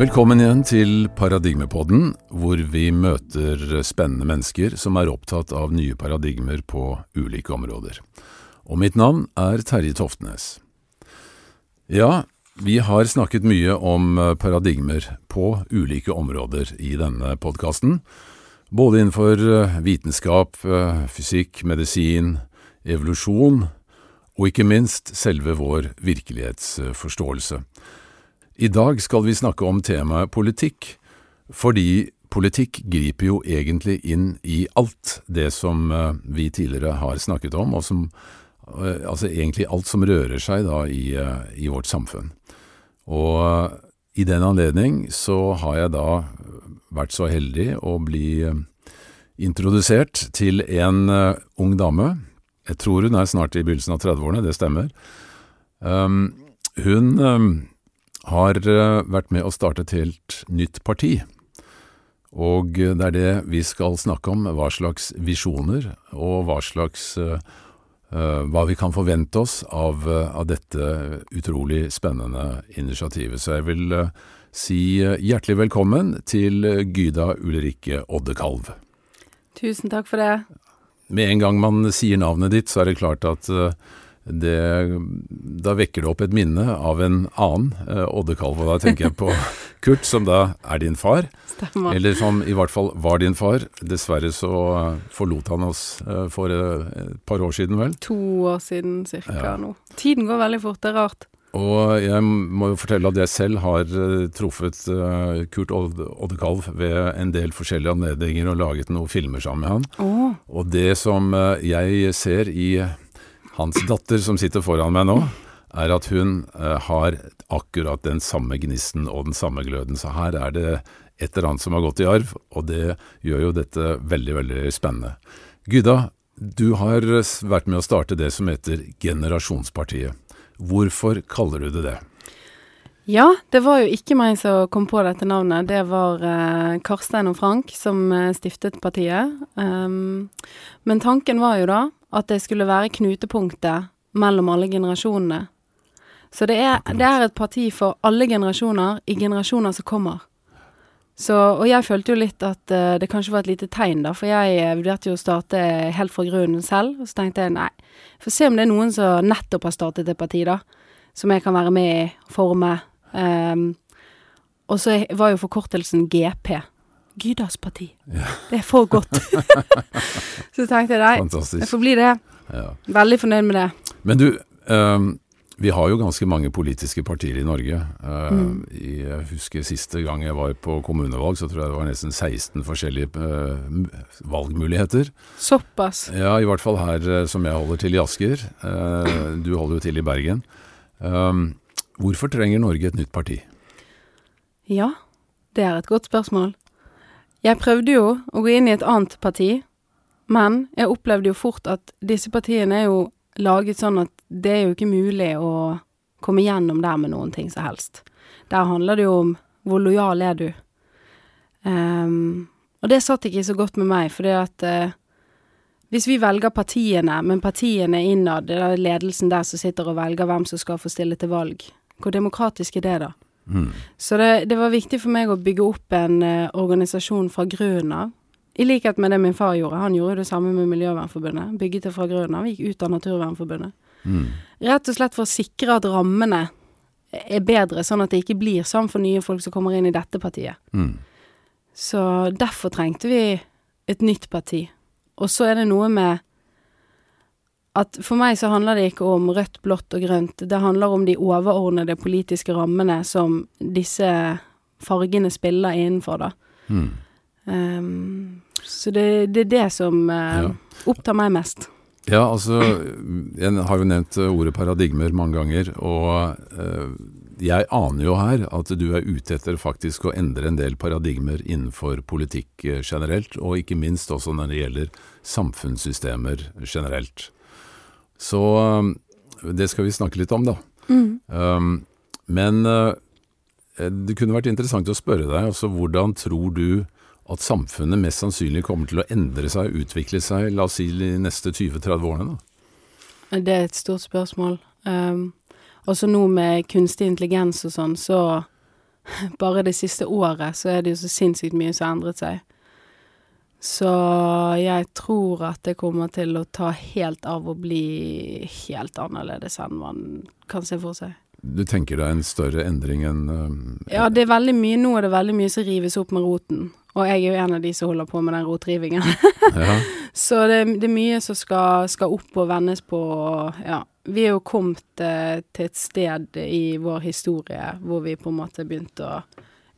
Velkommen igjen til Paradigmepodden, hvor vi møter spennende mennesker som er opptatt av nye paradigmer på ulike områder. Og mitt navn er Terje Toftnes. Ja, vi har snakket mye om paradigmer på ulike områder i denne podkasten. Både innenfor vitenskap, fysikk, medisin, evolusjon og ikke minst selve vår virkelighetsforståelse. I dag skal vi snakke om temaet politikk, fordi politikk griper jo egentlig inn i alt det som vi tidligere har snakket om, og som altså egentlig alt som rører seg da i, i vårt samfunn. Og i den anledning så har jeg da vært så heldig å bli introdusert til en ung dame. Jeg tror hun er snart i begynnelsen av 30-årene, det stemmer. Um, hun har vært med å starte et helt nytt parti. Og det er det vi skal snakke om, hva slags visjoner og hva slags uh, hva vi kan forvente oss av, av, dette utrolig spennende initiativet. Så jeg vil si hjertelig velkommen til Gyda Ulrikke Oddekalv. Tusen takk for det. Med en gang man sier navnet ditt, så er det klart at det, da vekker det opp et minne av en annen eh, oddekalv, og da tenker jeg på Kurt, som da er din far. Stemmer. Eller som i hvert fall var din far. Dessverre så forlot han oss eh, for et par år siden, vel? To år siden cirka ja. nå. Tiden går veldig fort, det er rart. Og jeg må jo fortelle at jeg selv har truffet Kurt Oddekalv ved en del forskjellige anledninger og laget noen filmer sammen med han. Oh. Og det som jeg ser i hans datter, som sitter foran meg nå, er at hun eh, har akkurat den samme gnisten og den samme gløden. Så her er det et eller annet som har gått i arv, og det gjør jo dette veldig, veldig spennende. Gudda, du har vært med å starte det som heter Generasjonspartiet. Hvorfor kaller du det det? Ja, det var jo ikke meg som kom på dette navnet. Det var eh, Karstein og Frank som eh, stiftet partiet. Um, men tanken var jo da at det skulle være knutepunktet mellom alle generasjonene. Så det er, det er, et parti for alle generasjoner i generasjoner som kommer. Så, og jeg følte jo litt at uh, det kanskje var et lite tegn, da, for jeg uh, vurderte jo å starte helt fra grunnen selv. Og så tenkte jeg nei, få se om det er noen som nettopp har startet et parti, da. Som jeg kan være med i, forme. Um, og så var jo forkortelsen GP. Gydas parti. Ja. Det er for godt. så tenkte jeg nei, Fantastisk. det får bli det. Ja. Veldig fornøyd med det. Men du, um, vi har jo ganske mange politiske partier i Norge. Uh, mm. jeg husker siste gang jeg var på kommunevalg, så tror jeg det var nesten 16 forskjellige uh, valgmuligheter. Såpass? Ja, i hvert fall her uh, som jeg holder til i Asker. du holder jo til i Bergen. Um, hvorfor trenger Norge et nytt parti? Ja, det er et godt spørsmål. Jeg prøvde jo å gå inn i et annet parti, men jeg opplevde jo fort at disse partiene er jo laget sånn at det er jo ikke mulig å komme gjennom der med noen ting som helst. Der handler det jo om hvor lojal er du. Um, og det satt ikke så godt med meg, fordi at uh, hvis vi velger partiene, men partiene innad, det er ledelsen der som sitter og velger hvem som skal få stille til valg, hvor demokratisk er det da? Mm. Så det, det, var viktig for meg å bygge opp en uh, organisasjon fra grunnen av. I likhet med det min far gjorde. Han gjorde det samme med Miljøvernforbundet. Bygget det fra grunnen av. Gikk ut av Naturvernforbundet. Mm. Rett og slett for å sikre at rammene er bedre, sånn at det ikke blir sånn for nye folk som kommer inn i dette partiet. Mm. Så derfor trengte vi et nytt parti. Og så er det noe med at for meg så handler det ikke om rødt, blått og grønt. Det handler om de overordnede politiske rammene som disse fargene spiller innenfor, da. Mm. Um, så det, det, er det som uh, ja. opptar meg mest. Ja, altså Jeg har jo nevnt ordet paradigmer mange ganger, og uh, jeg aner jo her at du er ute etter faktisk å endre en del paradigmer innenfor politikk eh, generelt, og ikke minst også når det gjelder samfunnssystemer generelt. Så um, det skal vi snakke litt om, da. Mm. Um, men uh, det kunne vært interessant å spørre deg, altså hvordan tror du at samfunnet mest sannsynlig kommer til å endre seg utvikle seg, la oss si de neste 20-30 årene? da? Det er et stort spørsmål. Um, også nå med kunstig intelligens og sånn, så bare det siste året så er det jo så sinnssykt mye som har endret seg. Så jeg tror at det kommer til å ta helt av og bli helt annerledes enn man kan se for seg. Du tenker deg en større endring enn uh, Ja, det er veldig mye Nå er det veldig mye som rives opp med roten. Og jeg er jo en av de som holder på med den rotrivingen. ja. Så det, det, er mye som skal, skal, opp og vendes på. Ja. Vi er jo kommet uh, til et sted i vår historie hvor vi på en måte begynte å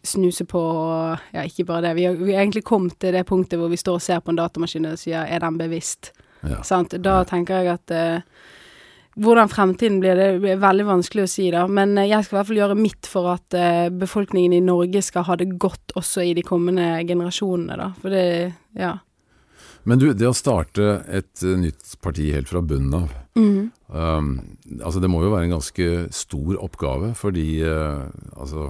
snuse på Ja, ikke bare det. Vi har, vi har, egentlig kommet til det punktet hvor vi står og ser på en datamaskin og sier 'er den bevisst'? Ja. Sant? Da tenker jeg at eh, hvordan fremtiden blir, det blir veldig vanskelig å si, da. Men eh, jeg skal i hvert fall gjøre mitt for at eh, befolkningen i Norge skal ha det godt også i de kommende generasjonene, da. For det Ja. Men du, det å starte et uh, nytt parti helt fra bunnen av mm. um, Altså det må jo være en ganske stor oppgave, fordi uh, altså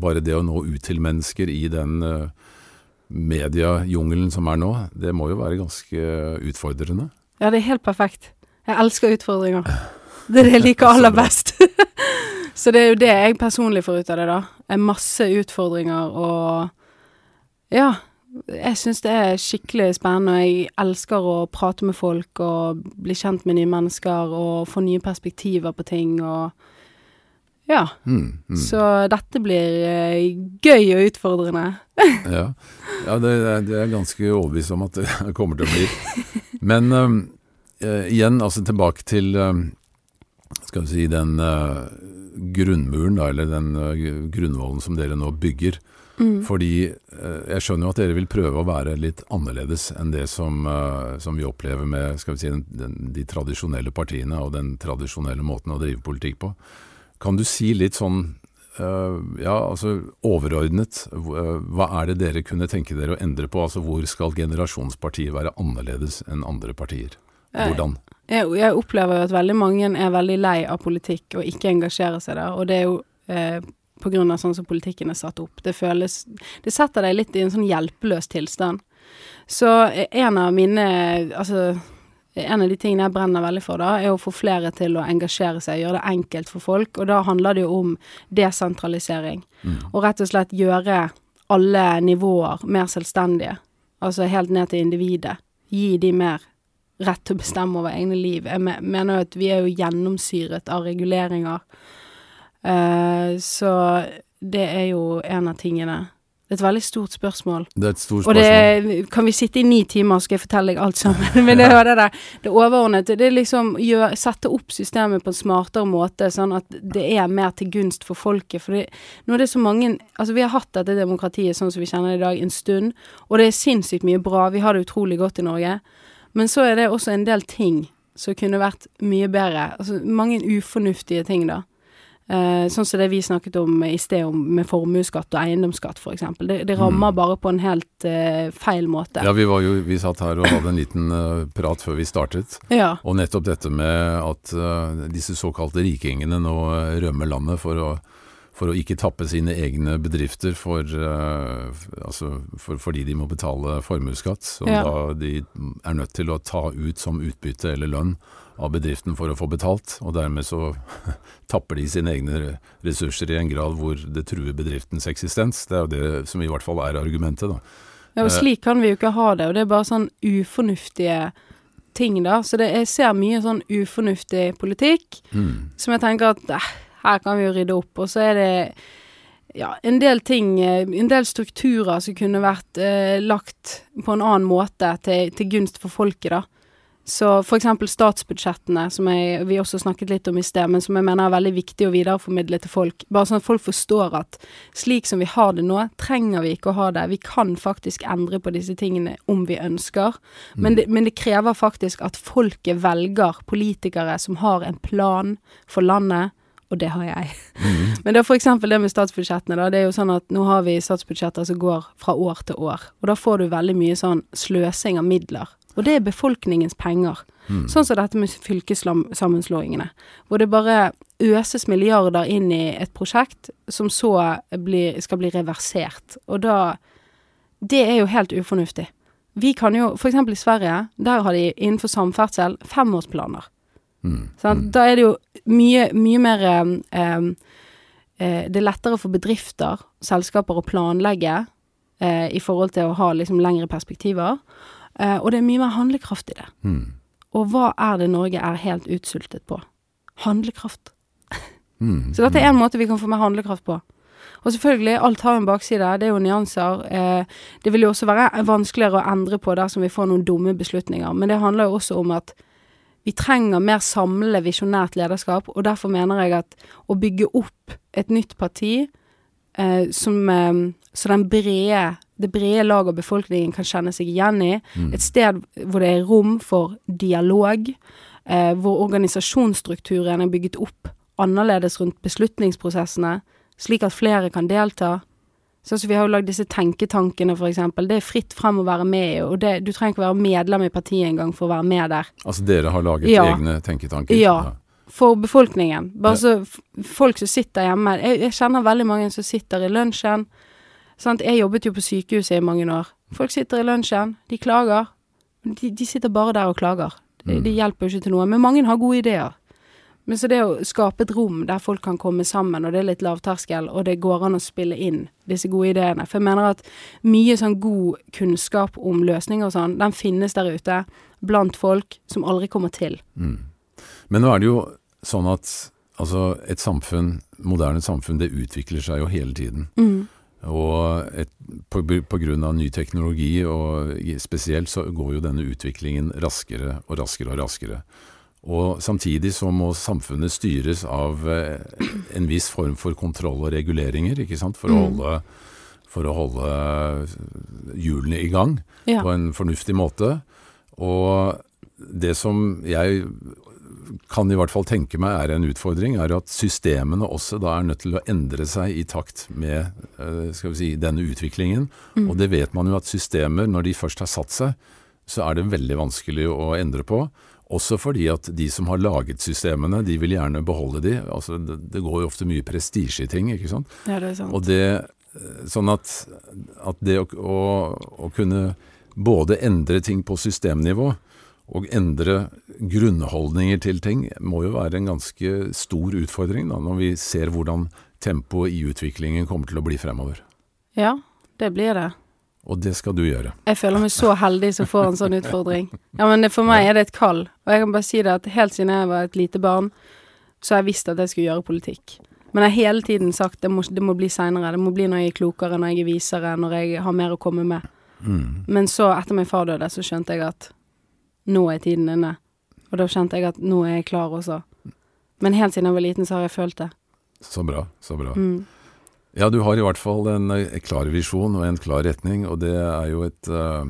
bare det å nå ut til mennesker i den uh, mediejungelen som er nå, det må jo være ganske utfordrende? Ja, det er helt perfekt. Jeg elsker utfordringer. Det er det jeg liker aller best. Så det er jo det jeg personlig får ut av det, da. Er masse utfordringer og Ja. Jeg syns det er skikkelig spennende. Jeg elsker å prate med folk og bli kjent med nye mennesker og få nye perspektiver på ting og ja. Mm, mm. Så dette blir uh, gøy og utfordrende. ja, ja det, det, er ganske overbevist om at det kommer til å bli. Men uh, igjen, altså tilbake til uh, skal vi si den uh, grunnmuren, da, eller den grunnvollen som dere nå bygger. Mm. Fordi jeg skjønner jo at dere vil prøve å være litt annerledes enn det som, som vi opplever med skal vi si, den, den, de tradisjonelle partiene og den tradisjonelle måten å drive politikk på. Kan du si litt sånn Uh, ja, altså overordnet, hva er det dere kunne tenke dere å endre på? Altså Hvor skal generasjonspartiet være annerledes enn andre partier? Hvordan? Jeg, jeg, opplever jo at veldig mange er veldig lei av politikk og ikke engasjerer seg der. Og det er jo eh, på grunn av sånn som politikken er satt opp. Det føles Det setter deg litt i en sånn hjelpeløs tilstand. Så en av mine Altså en av de tingene jeg brenner veldig for, da, er å få flere til å engasjere seg, gjøre det enkelt for folk. Og da handler det jo om desentralisering. Mm. Og rett og slett gjøre alle nivåer mer selvstendige. Altså helt ned til individet. Gi de mer rett til å bestemme over egne liv. Jeg mener jo at vi er jo gjennomsyret av reguleringer. Uh, så det er jo en av tingene det er et veldig stort spørsmål. Det er et stort spørsmål. Og det kan vi sitte i ni timer, skal jeg fortelle deg alt sammen. Men det var det der. Det overordnet. Det er liksom gjør, sette opp systemet på en smartere måte, sånn at det er mer til gunst for folket. For det, nå er det så mange Altså, vi har hatt dette demokratiet sånn som vi kjenner det i dag, en stund. Og det er sinnssykt mye bra. Vi har det utrolig godt i Norge. Men så er det også en del ting som kunne vært mye bedre. Altså mange ufornuftige ting, da. Uh, sånn som det vi snakket om i sted, om med formuesskatt og eiendomsskatt f.eks. Det, det rammer mm. bare på en helt uh, feil måte. Ja, vi, var jo, vi satt her og hadde en liten uh, prat før vi startet. Ja. Og nettopp dette med at disse såkalte rikingene nå rømmer landet for å, for å ikke tappe sine egne bedrifter for, altså for, fordi de må betale formuesskatt, som ja. da de er nødt til å ta ut som utbytte eller lønn av bedriften for å få betalt, og dermed så tapper de sine egne ressurser i en grad hvor det truer bedriftens eksistens. Det er jo det som i hvert fall er argumentet, da. Ja, og slik kan vi jo ikke ha det, og det er bare sånn ufornuftige ting, da. Så det, jeg ser mye sånn ufornuftig politikk mm. som jeg tenker at eh, her kan vi jo rydde opp, og så er det ja, en del ting, eh, en del strukturer som kunne vært eh, lagt på en annen måte til, til gunst for folket, da. Så for eksempel statsbudsjettene, som jeg, vi også snakket litt om i sted, men som jeg mener er veldig viktig å videreformidle til folk. Bare sånn at folk forstår at slik som vi har det nå, trenger vi ikke å ha det. Vi kan faktisk endre på disse tingene om vi ønsker. Men mm. det, men det krever faktisk at folket velger politikere som har en plan for landet. Og det har jeg. Mm. Men det er eksempel det med statsbudsjettene, da. Det er jo sånn at nå har vi statsbudsjetter som går fra år til år. Og da får du veldig mye sånn sløsing av midler og det er befolkningens penger. Mm. Sånn som dette med fylkessammenslåingene. Hvor det bare øses milliarder inn i et prosjekt som så blir, skal bli reversert. Og da Det er jo helt ufornuftig. Vi kan jo eksempel i Sverige, der har de innenfor samferdsel femårsplaner. Mm. Sånn. Da er det jo mye, mye mer um, eh, det er lettere for bedrifter, selskaper, å planlegge eh, i forhold til å ha liksom lengre perspektiver. Eh, og det er mye mer handlekraft i det. Mm. Og hva er det Norge er helt utsultet på? Handlekraft. Mm. Så dette er en måte vi kan få mer handlekraft på. Og selvfølgelig, alt har en bakside. Det er jo nyanser. Eh, det vil jo også være vanskeligere å endre på dersom vi får noen dumme beslutninger. Men det handler jo også om at vi trenger mer samlende visjonært lederskap, og derfor mener jeg at å bygge opp et nytt parti eh, som eh, så den brede, det brede lag av befolkningen kan kjenne seg igjen i, Mm. et sted hvor det er rom for dialog, eh, hvor organisasjonsstrukturen er bygget opp annerledes rundt beslutningsprosessene, slik at flere kan delta. Sånn som vi har jo lagd disse tenketankene, eksempel. Det er fritt frem å være med i, og det, du trenger ikke være medlem i partiet engang for å være med der. Altså dere har laget Ja. egne tenketanker? Ja. For befolkningen. Bare så folk som sitter hjemme. Jeg, jeg kjenner veldig mange som sitter i lunsjen. Sant? Jeg jobbet jo på sykehuset i mange år. Folk sitter i lunsjen, de klager. De, de sitter bare der og klager. Det, de hjelper jo ikke til noe. Men mange har gode ideer. Men så det å skape et rom der folk kan komme sammen, og det er litt lavterskel, og det går an å spille inn disse gode ideene. For jeg mener at mye sånn god kunnskap om løsninger og sånn, den finnes der ute blant folk som aldri kommer til. Mm. Men nå er det jo sånn at altså, et samfunn, moderne samfunn, det utvikler seg jo hele tiden. Mm. Og et, på, på grunn av ny teknologi, og spesielt, så går jo denne utviklingen raskere og raskere og raskere. Og samtidig så må samfunnet styres av eh, en viss form for kontroll og reguleringer, ikke sant, for, å, Mm. holde, for å holde hjulene i gang Ja. på en fornuftig måte. Og det som jeg kan i hvert fall tenke meg er en utfordring, er at systemene også da er nødt til å endre seg i takt med eh, skal vi si, denne utviklingen. Mm. Og det vet man jo at systemer, når de først har satt seg, så er det veldig vanskelig å endre på. Også fordi at de som har laget systemene, de vil gjerne beholde de. Altså, det, går jo ofte mye prestisje i ting, ikke sant. Ja, det er sant. Og det, eh, sånn at, at det å, å, å kunne både endre ting på systemnivå og endre grunnholdninger til ting, må jo være en ganske stor utfordring da, når vi ser hvordan tempoet i utviklingen kommer til å bli fremover. Ja, det blir det. Og det skal du gjøre. Jeg føler meg så heldig som får en sånn utfordring. Ja, men det, for meg er det et kall. Og jeg kan bare si det at helt siden jeg var et lite barn, så har jeg visst at jeg skulle gjøre politikk. Men jeg har hele tiden sagt det må, det må bli seinere. Det må bli når jeg er klokere, når jeg er visere, når jeg har mer å komme med. Mm. Men så, etter min far døde, så skjønte jeg at nå er tiden inne. Og da kjente jeg at nå er jeg klar også. Men helt siden jeg var liten, så har jeg følt det. Så bra, så bra. Mm. Ja, du har i hvert fall en, eh, klar visjon og en klar retning, og det er jo et, eh,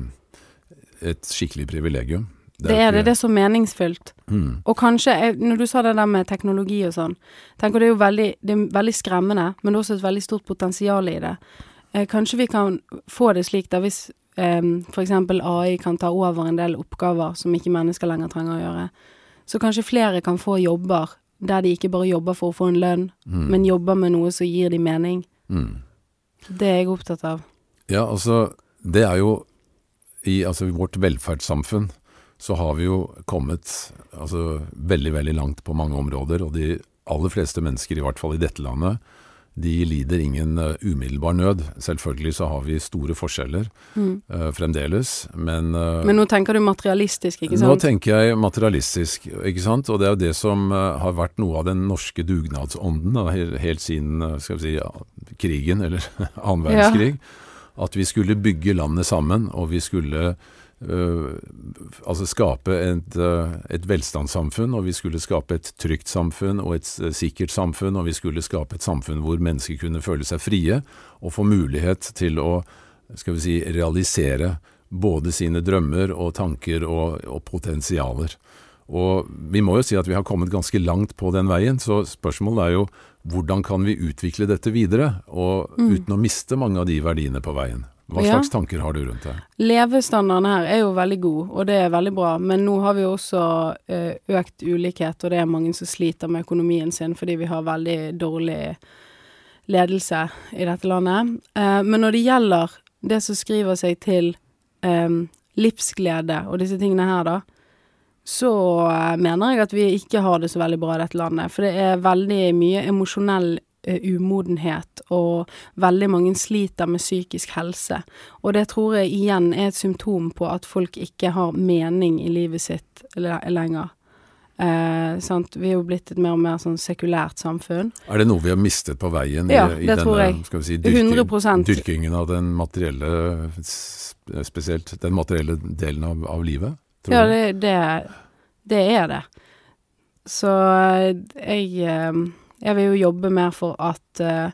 et skikkelig privilegium. Det er det. ikke- Det er så meningsfylt. Mm. Og kanskje, når du sa det der med teknologi og sånn, tenker det er jo veldig, det er veldig skremmende, men det er også et veldig stort potensial i det. Eh, kanskje vi kan få det slik da hvis for eksempel AI kan ta over en del oppgaver som ikke mennesker lenger trenger å gjøre. Så kanskje flere kan få jobber der de ikke bare jobber for å få en lønn, Mm. men jobber med noe som gir de mening. Mm. Det er jeg opptatt av. Ja, altså, det er jo I altså, i vårt velferdssamfunn så har vi jo kommet altså, veldig, veldig langt på mange områder, og de aller fleste mennesker, i hvert fall i dette landet, de lider ingen eh, umiddelbar nød. Selvfølgelig så har vi store forskjeller Mm. uh, fremdeles, men, uh, Men nå tenker du materialistisk, ikke sant? Nå tenker jeg materialistisk, ikke sant? Og det er jo det som uh, har vært noe av den norske dugnadsånden da, helt siden skal vi si, ja, krigen, eller annen Ja. verdenskrig. At vi skulle bygge landet sammen, og vi skulle altså skape et, øh, et velstandssamfunn, og vi skulle skape et trygt samfunn og et øh, sikkert samfunn, og vi skulle skape et samfunn hvor mennesker kunne føle seg frie og få mulighet til å skal vi si, realisere både sine drømmer og tanker og, og potensialer. Og vi må jo si at vi har kommet ganske langt på den veien, så spørsmålet er jo hvordan kan vi utvikle dette videre, og Mm. uten å miste mange av de verdiene på veien. Hva Ja. slags tanker har du rundt det? Levestandarden her er jo veldig god, og det er veldig bra, men nå har vi jo også eh, økt ulikhet, og det er mange som sliter med økonomien sin fordi vi har veldig dårlig ledelse i dette landet. Eh, men når det gjelder det som skriver seg til eh, livsglede og disse tingene her, da, så mener jeg at vi ikke har det så veldig bra i dette landet. For det er veldig mye emosjonell umodenhet, og veldig mange sliter med psykisk helse. Og det tror jeg igjen er et symptom på at folk ikke har mening i livet sitt lenger. Eh, vi er jo blitt et mer og mer sånn sekulært samfunn. Er det noe vi har mistet på veien ja, i, i denne si, dyrking, dyrkingen av den materielle Spesielt den materielle delen av, av livet? ja, det, det, det, er det. Så eh, jeg, eh, jeg vil jo jobbe mer for at uh,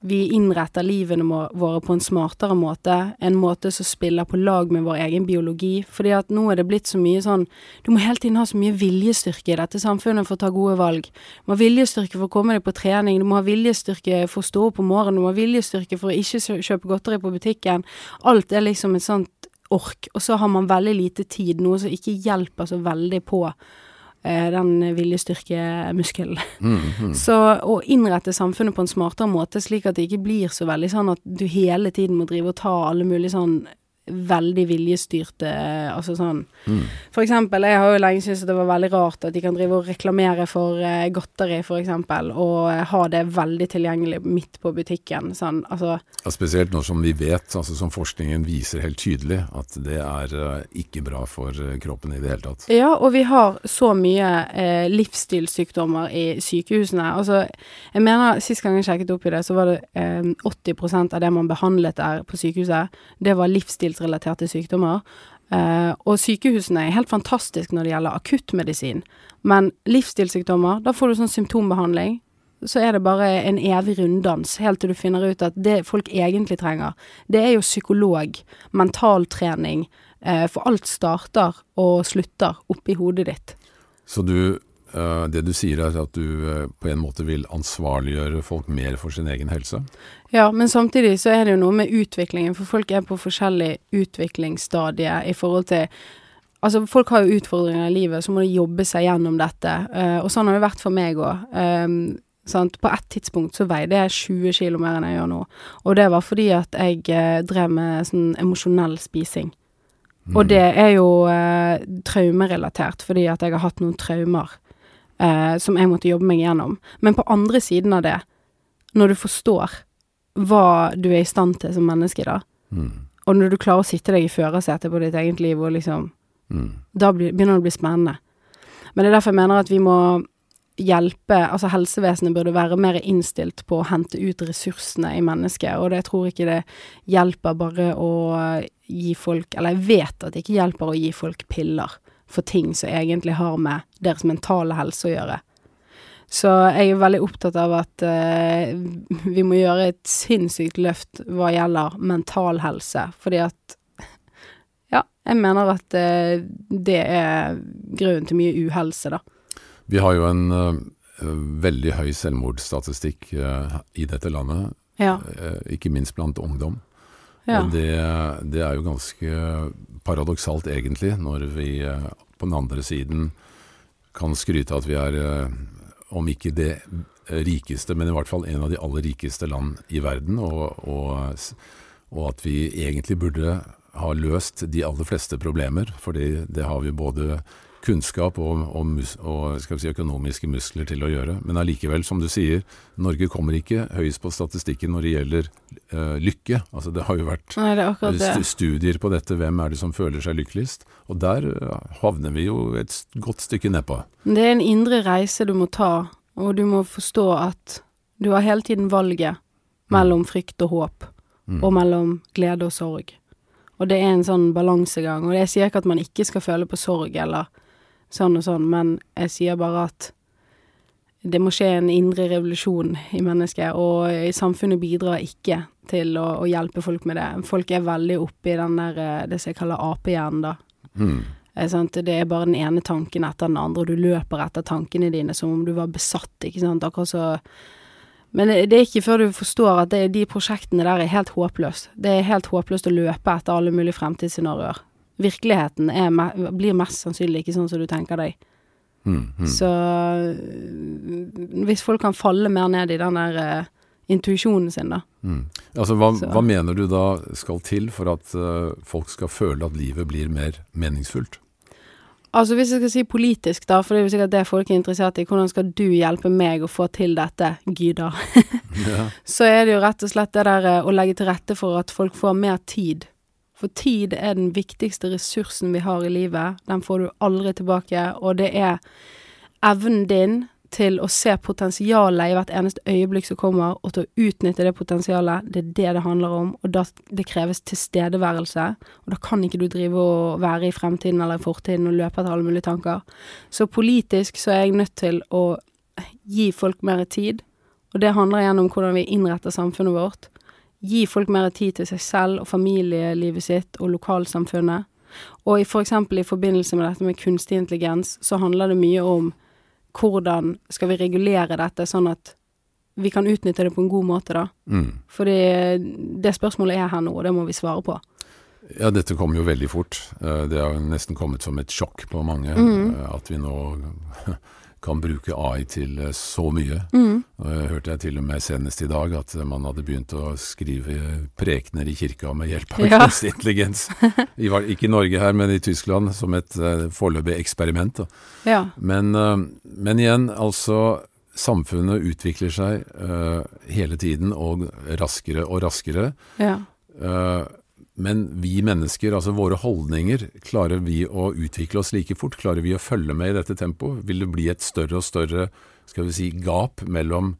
vi innretter livene våre på en smartere måte, en måte som spiller på lag med vår egen biologi. Fordi at nå er det blitt så mye sånn Du må hele tiden ha så mye viljestyrke i dette samfunnet for å ta gode valg. Du må ha viljestyrke for å komme deg på trening, du må ha viljestyrke for å stå opp om morgenen, du må ha viljestyrke for å ikke kjøpe godteri på butikken. Alt er liksom et sånt ork, og så har man veldig lite tid, noe som ikke hjelper så veldig på Eh, den viljestyrkemuskelen. Mm, mm. Så å innrette samfunnet på en smartere måte, slik at det ikke blir så veldig sånn at du hele tiden må drive og ta alle mulige sånn veldig viljestyrte Altså sånn mm. For eksempel, jeg har jo lenge syntes det var veldig rart at de kan drive og reklamere for uh, godteri, for eksempel, og uh, ha det veldig tilgjengelig midt på butikken. Sånn, altså ja, Spesielt nå som vi vet, altså som forskningen viser helt tydelig, at det er uh, ikke bra for kroppen i det hele tatt. Ja, og vi har så mye livsstilssykdommer i sykehusene. Altså, jeg mener, sist gang jeg sjekket opp i det, så var det 80% av det man behandlet der på sykehuset, det var livsstils livsstilsrelaterte sykdommer. Uh, og sykehusene er helt fantastiske når det gjelder akuttmedisin, men livsstilssykdommer, da får du sånn symptombehandling. Så er det bare en evig runddans, helt til du finner ut at det folk egentlig trenger, det er jo psykolog, mentaltrening, uh, for alt starter og slutter oppi hodet ditt. Så du det du sier er at du uh, på en måte vil ansvarliggjøre folk mer for sin egen helse? Ja, men samtidig så er det jo noe med utviklingen, for folk er på forskjellig utviklingsstadie i forhold til Altså, folk har jo utfordringer i livet, så må de jobbe seg gjennom dette. Uh, og sånn har det vært for meg òg. Um, på ett tidspunkt så veide jeg 20 kilo mer enn jeg gjør nå. Og det var fordi at jeg drev med sånn emosjonell spising. Mm. Og det er jo traumerelatert, fordi at jeg har hatt noen traumer eh, som jeg måtte jobbe meg gjennom. Men på andre siden av det, når du forstår hva du er i stand til som menneske, da, mm. og når du klarer å sitte deg i førersetet på ditt eget liv, og liksom mm. Da begynner det å bli spennende. Men det er derfor jeg mener at vi må hjelpe Altså helsevesenet burde være mer innstilt på å hente ut ressursene i mennesket, og det, jeg tror ikke det hjelper bare å gi folk Eller jeg vet at det ikke hjelper å gi folk piller for ting som egentlig har med deres mentale helse å gjøre. Så jeg er veldig opptatt av at uh, vi må gjøre et sinnssykt løft hva gjelder mental helse, fordi at Ja, jeg mener at uh, det er grunnen til mye uhelse, da. Vi har jo en uh, veldig høy selvmordsstatistikk i dette landet, ja. ikke minst blant ungdom. Ja. Og det, det, er jo ganske paradoksalt, egentlig, når vi eh, på den andre siden kan skryte at vi er, eh, om ikke det rikeste, men i hvert fall en av de aller rikeste land i verden, og, og, og at vi egentlig burde ha løst de aller fleste problemer, for det har vi både kunnskap og, og, og si, økonomiske muskler til å gjøre. Men allikevel, som du sier, Norge kommer ikke høyest på statistikken når det gjelder uh, lykke. Altså Det har jo vært Nei, studier på dette, hvem er det som føler seg lykkeligst? Og der uh, havner vi jo et godt stykke nedpå. Det er en indre reise du må ta, og du må forstå at du har hele tiden valget mellom frykt og håp, mm. og mellom glede og sorg. Og det er en sånn balansegang. Og jeg sier ikke at man ikke skal føle på sorg eller sånn og sånn, men jeg sier bare at det må skje en indre revolusjon i mennesket, og samfunnet bidrar ikke til å, å hjelpe folk med det. Folk er veldig oppe i den der, eh, det som jeg kaller apehjernen, da. Mm. Det er bare den ene tanken etter den andre, og du løper etter tankene dine som om du var besatt, ikke sant. Akkurat så Men det er ikke før du forstår at det, de prosjektene der er helt håpløst. Det er helt håpløst å løpe etter alle mulige fremtidsscenarioer virkeligheten er, blir mest sannsynlig ikke sånn som du tenker deg. Mm, mm. Så hvis folk kan falle mer ned i den der uh, intuisjonen sin, da. Mm. Altså, hva, hva, mener du da skal til for at uh, folk skal føle at livet blir mer meningsfullt? Altså hvis jeg skal si politisk, da, for det er jo sikkert det folk er interessert i, hvordan skal du hjelpe meg å få til dette, Gyda? Ja. Så er det jo rett og slett det der eh, å legge til rette for at folk får mer tid. For tid er den viktigste ressursen vi har i livet. Den får du aldri tilbake, og det er evnen din til å se potensialet i hvert eneste øyeblikk som kommer, og til å utnytte det potensialet. Det er det det handler om, og da, det kreves tilstedeværelse. Og da kan ikke du drive og være i fremtiden eller i fortiden og løpe etter alle mulige tanker. Så politisk så er jeg nødt til å gi folk mer tid, og det handler igjen om hvordan vi innretter samfunnet vårt. Gi folk mer tid til seg selv og familielivet sitt og lokalsamfunnet. Og i for eksempel i forbindelse med dette med kunstig intelligens, så handler det mye om hvordan skal vi regulere dette sånn at vi kan utnytte det på en god måte, da. Mm. Fordi det spørsmålet er her nå, og det må vi svare på. Ja, dette kom jo veldig fort. Eh, Det har nesten kommet som et sjokk på mange Mm. eh, at vi nå kan bruke AI til eh, så mye. Mm. Hørte jeg til og med senest i dag at man hadde begynt å skrive prekener i kirka med hjelp av Ja. kunstig intelligens. Ikke i Norge her, men i Tyskland, som et eh, foreløpig eksperiment. Ja. Men, eh, men igjen, altså Samfunnet utvikler seg eh, hele tiden, og raskere og raskere. Ja. Eh, men vi mennesker, altså våre holdninger, klarer vi å utvikle oss like fort? Klarer vi å følge med i dette tempoet? Vil det bli et større og større skal vi si, gap mellom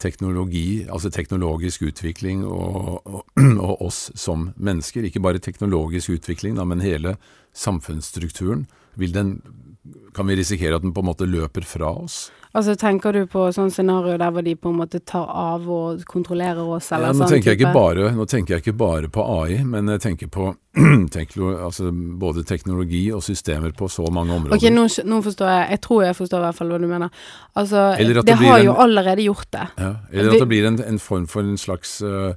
teknologi, altså teknologisk utvikling og, og, og oss som mennesker? Ikke bare teknologisk utvikling, da, men hele samfunnsstrukturen. Den, kan vi risikere at den på en måte løper fra oss? Altså, tenker du på sånn scenario der hvor de på en måte tar av og kontrollerer oss, Ja, nå, sånn tenker jeg ikke type? bare, nå tenker jeg ikke bare på AI, men jeg tenker på tenker, altså både teknologi og systemer på så mange områder. Ok, nå, nå forstår jeg. Jeg tror jeg forstår i hvert fall hva du mener. Altså, det, det har har jo allerede gjort det. ja, eller at det blir en, en form for en slags eh,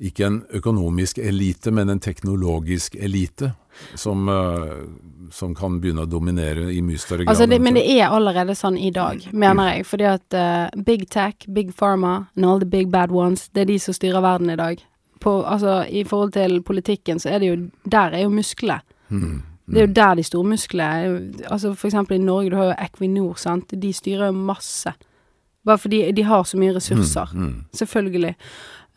ikke en økonomisk elite, men en teknologisk elite. Som, eh, som kan begynne å dominere i mye større grad. Altså, det, men det er allerede sånn i dag, mener jeg. Fordi at uh, big tech, big pharma and all the big bad ones, det er de som styrer verden i dag. På, altså, I forhold til politikken, så er det jo Der er jo musklene. Mm, Det er jo der de store musklene. Altså For eksempel i Norge, du har jo Equinor, sant. De styrer jo masse. Bare fordi de har så mye ressurser. mm, mm. Selvfølgelig.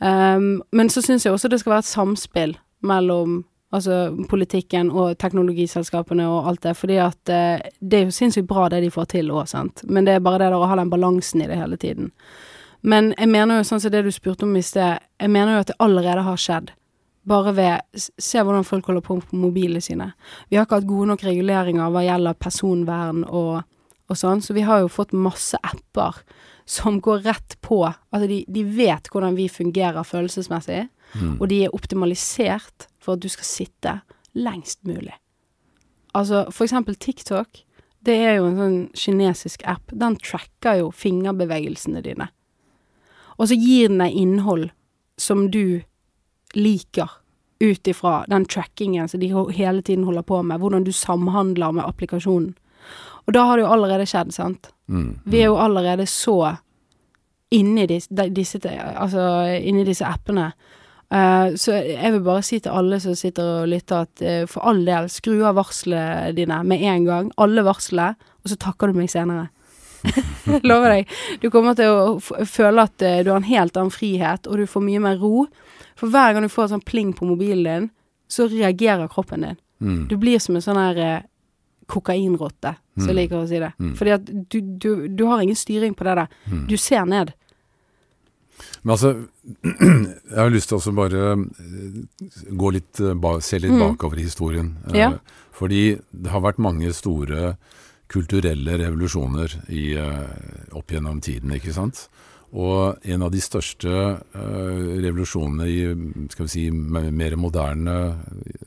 Um, men så syns jeg også det skal være et samspill mellom altså politikken og teknologiselskapene og alt det, fordi at uh, det er jo sinnssykt bra det de får til òg, sant, men det er bare det der å ha den balansen i det hele tiden. Men jeg mener jo sånn som det du spurte om i sted, jeg mener jo at det allerede har skjedd. Bare ved Se hvordan folk holder på på mobilene sine. Vi har ikke hatt gode nok reguleringer hva gjelder personvern og, og sånn, så vi har jo fått masse apper som går rett på Altså, de, de vet hvordan vi fungerer følelsesmessig, Mm. og de er optimalisert for at du skal sitte lengst mulig. Altså, for eksempel TikTok. Det er jo en sånn kinesisk app. Den tracker jo fingerbevegelsene dine. Og så gir den deg innhold som du liker, ut ifra den trackingen som de hele tiden holder på med, hvordan du samhandler med applikasjonen. Og da har det jo allerede skjedd, sant? Mm, Vi er jo allerede så inni disse, disse, altså, inni disse appene. Uh, så jeg vil bare si til alle som sitter og lytter at uh, for all del, skru av varslene dine med en gang. Alle varslene, og så takker du meg senere. Lover deg. Du kommer til å føle at uh, du har en helt annen frihet, og du får mye mer ro. For hver gang du får et pling på mobilen din, så reagerer kroppen din. mm. Du blir som en sånn her kokainrotte, som jeg Mm. liker å si det. Mm. Fordi at du, du, du har ingen styring på det der. Mm. Du ser ned. Men altså, jeg har lyst til å bare eh, gå litt, eh, se litt Mm. bakover i historien. Eh, Ja. Fordi det har vært mange store kulturelle revolusjoner i, opp gjennom tiden, ikke sant? Og en av de største uh, revolusjonene i skal vi si, mer moderne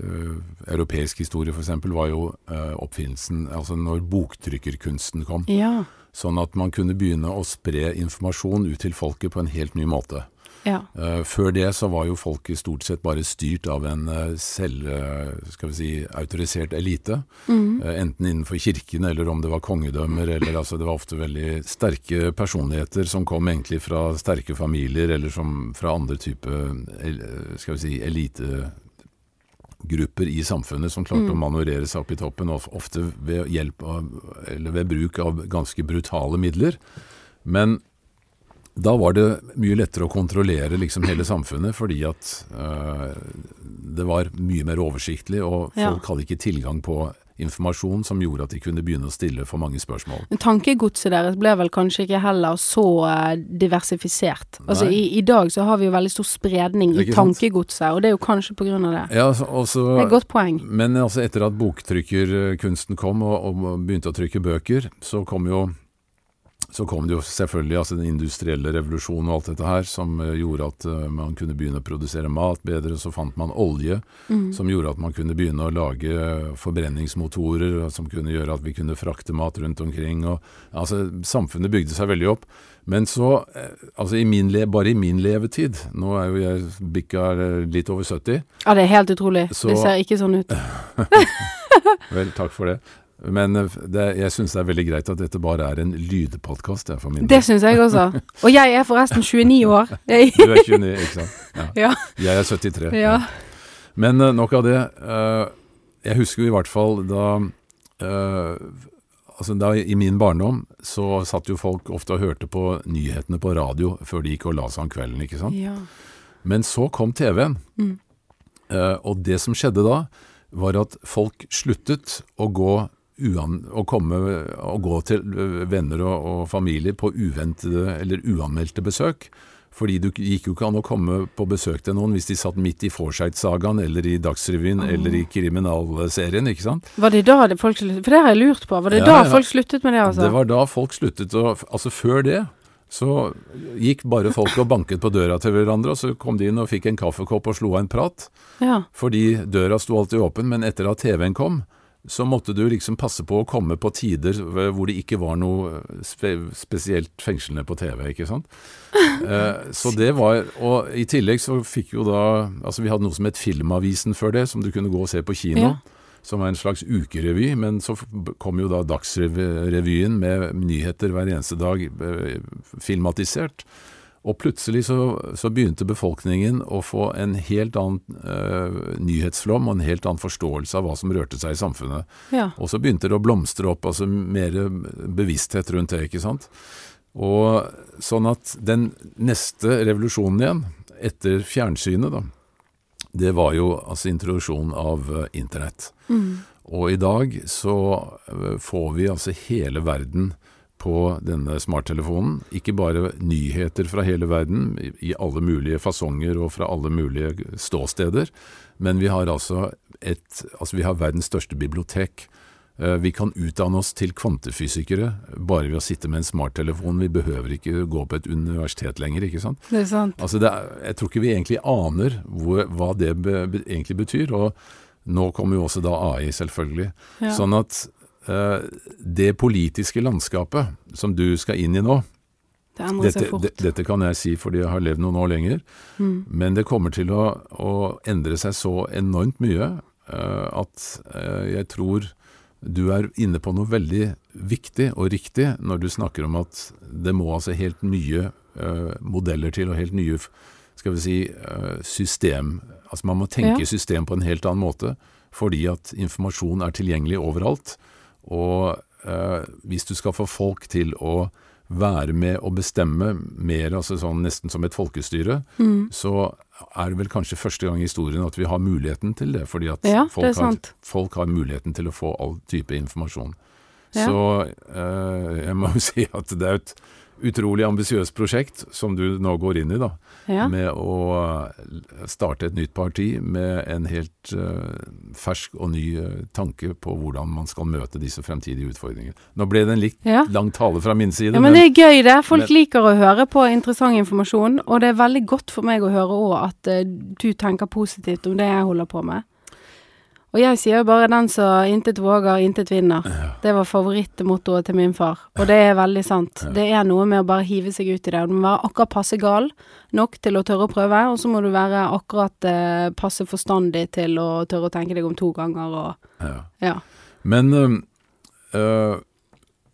uh, europeisk historie f.eks. var jo uh, oppfinnelsen Altså når boktrykkerkunsten kom. Ja. Sånn at man kunne begynne å spre informasjon ut til folket på en helt ny måte. Ja. Eh, før det så var jo folket stort sett bare styrt av en uh, selv, eh, skal vi si, autorisert elite. Mm. Eh, enten innenfor kirken eller om det var kongedømmer, eller altså det var ofte veldig sterke personligheter som kom egentlig fra sterke familier, eller som fra andre type, skal vi si, elite grupper i samfunnet som klarte Mm. å manøvrere seg opp i toppen, ofte ved hjelp av, eller ved bruk av ganske brutale midler. Men da var det mye lettere å kontrollere liksom hele samfunnet, fordi at øh, det var mye mer oversiktlig, og Ja. folk hadde ikke tilgang på informasjon som gjorde at de kunne begynne å stille for mange spørsmål. Tankegodset deres ble vel kanskje ikke heller så eh, diversifisert. Altså i, i dag så har vi jo veldig stor spredning i tankegodset, og det er jo kanskje av det. Ja, også, Det er et godt poeng. Men altså etter at boktrykkerkunsten kom og, og begynte å trykke bøker, så kom jo så kom det jo selvfølgelig altså den industrielle revolusjonen og alt dette her, som eh, gjorde at eh, man kunne begynne å produsere mat bedre. Så fant man olje, Mm. som gjorde at man kunne begynne å lage forbrenningsmotorer, som kunne gjøre at vi kunne frakte mat rundt omkring. Og, altså, samfunnet bygde seg veldig opp. Men så, eh, altså i min bare i min levetid, nå er jo jeg bikka eh, litt over 70, Ja, det er helt utrolig. Så- Det ser ikke sånn ut. Vel, takk for det. Men eh, det, jeg syns det er veldig greit at dette bare er en lydpodkast, Det syns jeg også. Og jeg er forresten 29 år. Jeg, Du er 29, ikke sant? Ja. ja. Jeg er 73. ja. Men eh, nok av det. Eh, jeg husker i hvert fall da Altså da I min barndom så satt jo folk ofte og hørte på nyhetene på radio før de gikk og la seg om kvelden. ikke sant? ja. Men så kom TV-en. Mm. Og det som skjedde da, var at folk sluttet å gå å komme og gå til eh, venner og, og familie på uventede eller uanmeldte besøk. Fordi det gikk jo ikke an å komme på besøk til noen hvis de satt midt i Forsyth-sagaen eller i Dagsrevyen eller i kriminalserien, ikke sant? Var det da det folk sluttet? For det har jeg lurt på. Var det Ja, da ja. folk sluttet med det, altså? Det var da folk sluttet å Altså før det så gikk bare folk og banket på døra til hverandre, og så kom de inn og fikk en kaffekopp og slo av en prat. Ja. Fordi døra sto alltid åpen, men etter at TV-en kom, så måtte du liksom passe på å komme på tider hvor det ikke var noe spe spesielt fengslende på TV, ikke sant. Eh, så det var Og i tillegg så fikk jo da Altså vi hadde noe som het Filmavisen før det, som du kunne gå og se på kino. Ja. Som var en slags ukerevy, men så kom jo da Dagsrevyen med nyheter hver eneste dag eh, filmatisert. Og plutselig så, så begynte befolkningen å få en helt annen uh, nyhetsflom og en helt annen forståelse av hva som rørte seg i samfunnet. ja. Og så begynte det å blomstre opp, altså mer bevissthet rundt det, ikke sant. Og sånn at den neste revolusjonen igjen, etter fjernsynet, da, det var jo altså introduksjonen av uh, internett. Mm. Og i dag så eh, får vi altså hele verden på denne smarttelefonen. Ikke bare nyheter fra hele verden i, alle mulige fasonger og fra alle mulige ståsteder, men vi har altså et Altså vi har verdens største bibliotek. Eh, Vi kan utdanne oss til kvantefysikere bare ved å sitte med en smarttelefon. Vi behøver ikke gå på et universitet lenger, ikke sant. Det er sant. Altså det er, jeg tror ikke vi egentlig aner hvor, hva det be, be, egentlig betyr. Og nå kommer jo også da AI, selvfølgelig. Ja. Sånn at det politiske landskapet som du skal inn i nå Det dette, de, dette kan jeg si fordi jeg har levd noen år lenger, Mm. men det kommer til å, å endre seg så enormt mye uh, at uh, jeg tror du er inne på noe veldig viktig og riktig når du snakker om at det må altså helt nye uh, modeller til, og helt nye skal vi si, eh, system Altså man må tenke Ja. system på en helt annen måte, fordi at informasjon er tilgjengelig overalt. Og eh, hvis du skal få folk til å være med og bestemme mer, altså sånn nesten som et folkestyre, Mm. så er det vel kanskje første gang i historien at vi har muligheten til det. Fordi at Ja, folk, det har, folk har muligheten til å få all type informasjon. Ja. Så eh, jeg må jo si at det er et utrolig ambisiøst prosjekt som du nå går inn i, da. Ja. Med å starte et nytt parti med en helt uh, fersk og ny eh, tanke på hvordan man skal møte disse fremtidige utfordringene. Nå ble det en litt Ja. lang tale fra min side, Ja, men det er gøy det. Folk men- liker å høre på interessant informasjon, og det er veldig godt for meg å høre òg at uh, du tenker positivt om det jeg holder på med. Og jeg sier jo bare 'den som intet våger, intet vinner'. Det var favorittmottoet til min far, og det er veldig sant. Ja. Det er noe med å bare hive seg ut i det. Du må være akkurat passe gal nok til å tørre å prøve, og så må du være akkurat eh, passe forstandig til å tørre å tenke deg om to ganger og ja. Ja. Men øh, øh,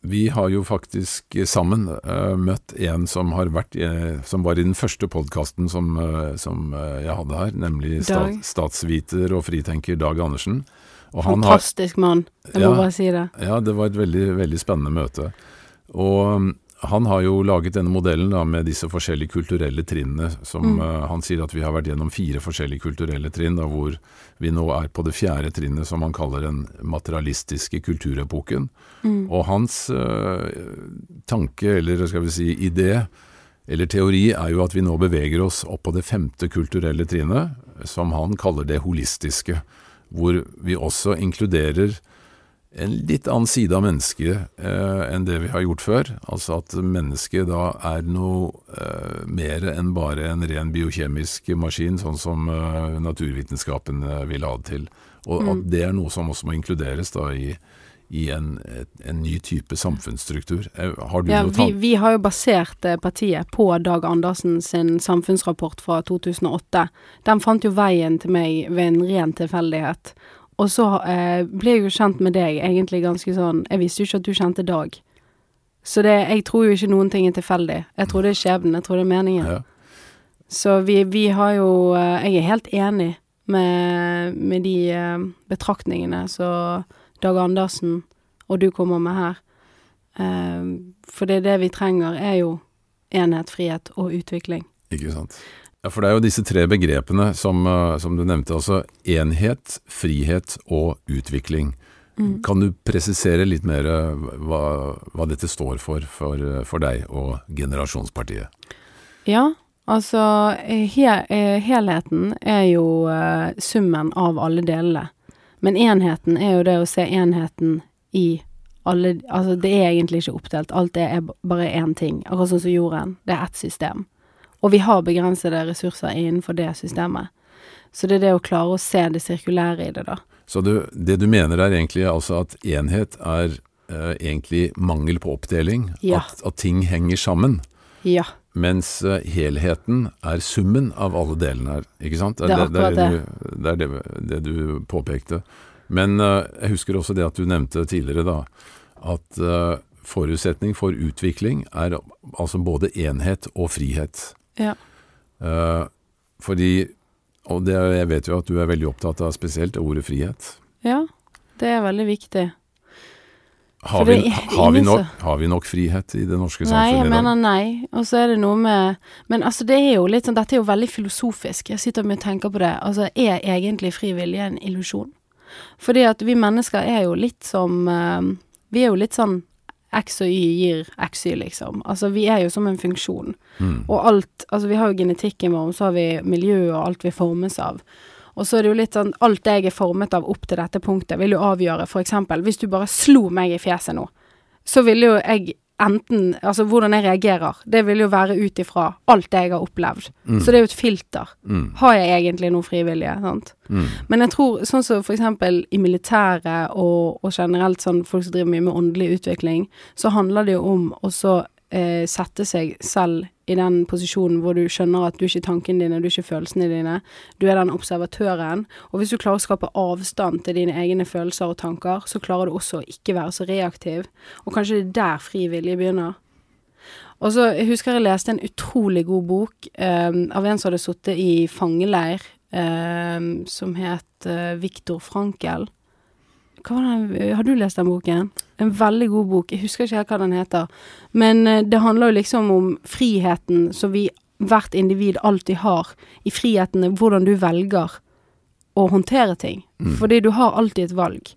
vi har jo faktisk sammen uh, møtt en som, har vært, uh, som var i den første podkasten som, uh, som jeg hadde her, nemlig stat, statsviter og fritenker Dag Andersen. Fantastisk mann, jeg må bare si det. Ja, det var et veldig, veldig spennende møte. Og han har jo laget denne modellen da, med disse forskjellige kulturelle trinnene. som mm. uh, Han sier at vi har vært gjennom fire forskjellige kulturelle trinn, da, hvor vi nå er på det fjerde trinnet, som han kaller den materialistiske kulturepoken. Mm. Og hans uh, tanke, eller skal vi si idé, eller teori, er jo at vi nå beveger oss opp på det femte kulturelle trinnet, som han kaller det holistiske. Hvor vi også inkluderer en litt annen side av mennesket eh, enn det vi har gjort før. Altså at mennesket da er noe eh, mer enn bare en ren biokjemisk maskin, sånn som eh, naturvitenskapen eh, vil ha det til. Og mm. at det er noe som også må inkluderes da i, i en, en, ny type samfunnsstruktur. Eh, har du ja, noe vi, vi har jo basert eh, partiet på Dag Andersen sin samfunnsrapport fra 2008. Den fant jo veien til meg ved en ren tilfeldighet. Og så eh, ble jeg jo kjent med deg egentlig ganske sånn Jeg visste jo ikke at du kjente Dag. Så det, jeg tror jo ikke noen ting er tilfeldig. Jeg tror det er skjebnen. Jeg tror det er meningen. Ja. Så vi, vi, har jo eh, Jeg er helt enig med, med de eh, betraktningene som Dag Andersen og du kommer med her. Eh, for det er det vi trenger, er jo enhet, frihet og utvikling. Ikke sant. Ja, For det er jo disse tre begrepene som, eh, som du nevnte. Altså enhet, frihet og utvikling. Mm. Kan du presisere litt mer eh, hva, hva dette står for, for, eh, for deg og Generasjonspartiet? Ja, altså he, helheten er jo summen av alle delene. Men enheten er jo det å se enheten i alle Altså det er egentlig ikke oppdelt. Alt det er bare én ting. Akkurat sånn som jorden. Det er ett system. Og vi har begrensede ressurser innenfor det systemet. Så det er det å klare å se det sirkulære i det, da. Så du, det du mener er egentlig altså at enhet er eh, egentlig mangel på oppdeling? Ja. At, at, ting henger sammen? Ja. Mens eh, helheten er summen av alle delene her, ikke sant? Det er akkurat det. Det er det, det du påpekte. Men eh, jeg husker også det at du nevnte tidligere, da, at eh, forutsetning for utvikling er altså både enhet og frihet. Ja. Uh, fordi Og det, jeg vet jo at du er veldig opptatt av spesielt ordet frihet. Ja, det er veldig viktig. Har vi, har, vi nok, har vi, nok, frihet i det norske samfunnet i dag? Nei, jeg mener nei. Og så er det noe med Men altså, det er jo litt sånn Dette er jo veldig filosofisk. Jeg sitter og tenker på det. Altså, er egentlig fri vilje en illusjon? Fordi at vi mennesker er jo litt som uh, Vi er jo litt sånn X og Y gir XY, liksom. Altså, vi er jo som en funksjon. Mm. Og alt Altså, vi har jo genetikken vår, og så har vi miljøet og alt vi formes av. Og så er det jo litt sånn Alt jeg er formet av opp til dette punktet, vil jo avgjøre For eksempel, hvis du bare slo meg i fjeset nå, så ville jo jeg enten Altså hvordan jeg reagerer, det vil jo være ut ifra alt det jeg har opplevd. Mm. Så det er jo et filter. Mm. Har jeg egentlig noe frivillige? Sant? Mm. Men jeg tror sånn som for eksempel i militæret og, og, generelt sånn folk som driver mye med åndelig utvikling, så handler det jo om å så eh, sette seg selv i den posisjonen hvor du skjønner at du er ikke tankene dine, du er ikke følelsene dine. Du er den observatøren. Og hvis du klarer å skape avstand til dine egne følelser og tanker, så klarer du også å ikke være så reaktiv. Og kanskje det er der fri vilje begynner. Og så jeg husker jeg leste en utrolig god bok um, av en som hadde sittet i fangeleir, um, som het uh, Viktor Frankel. Har du lest den boken? En veldig god bok. Jeg husker ikke helt hva den heter. Men uh, det handler jo liksom om friheten som vi, hvert individ, alltid har. I friheten hvordan du velger å håndtere ting. Mm. Fordi du har alltid et valg.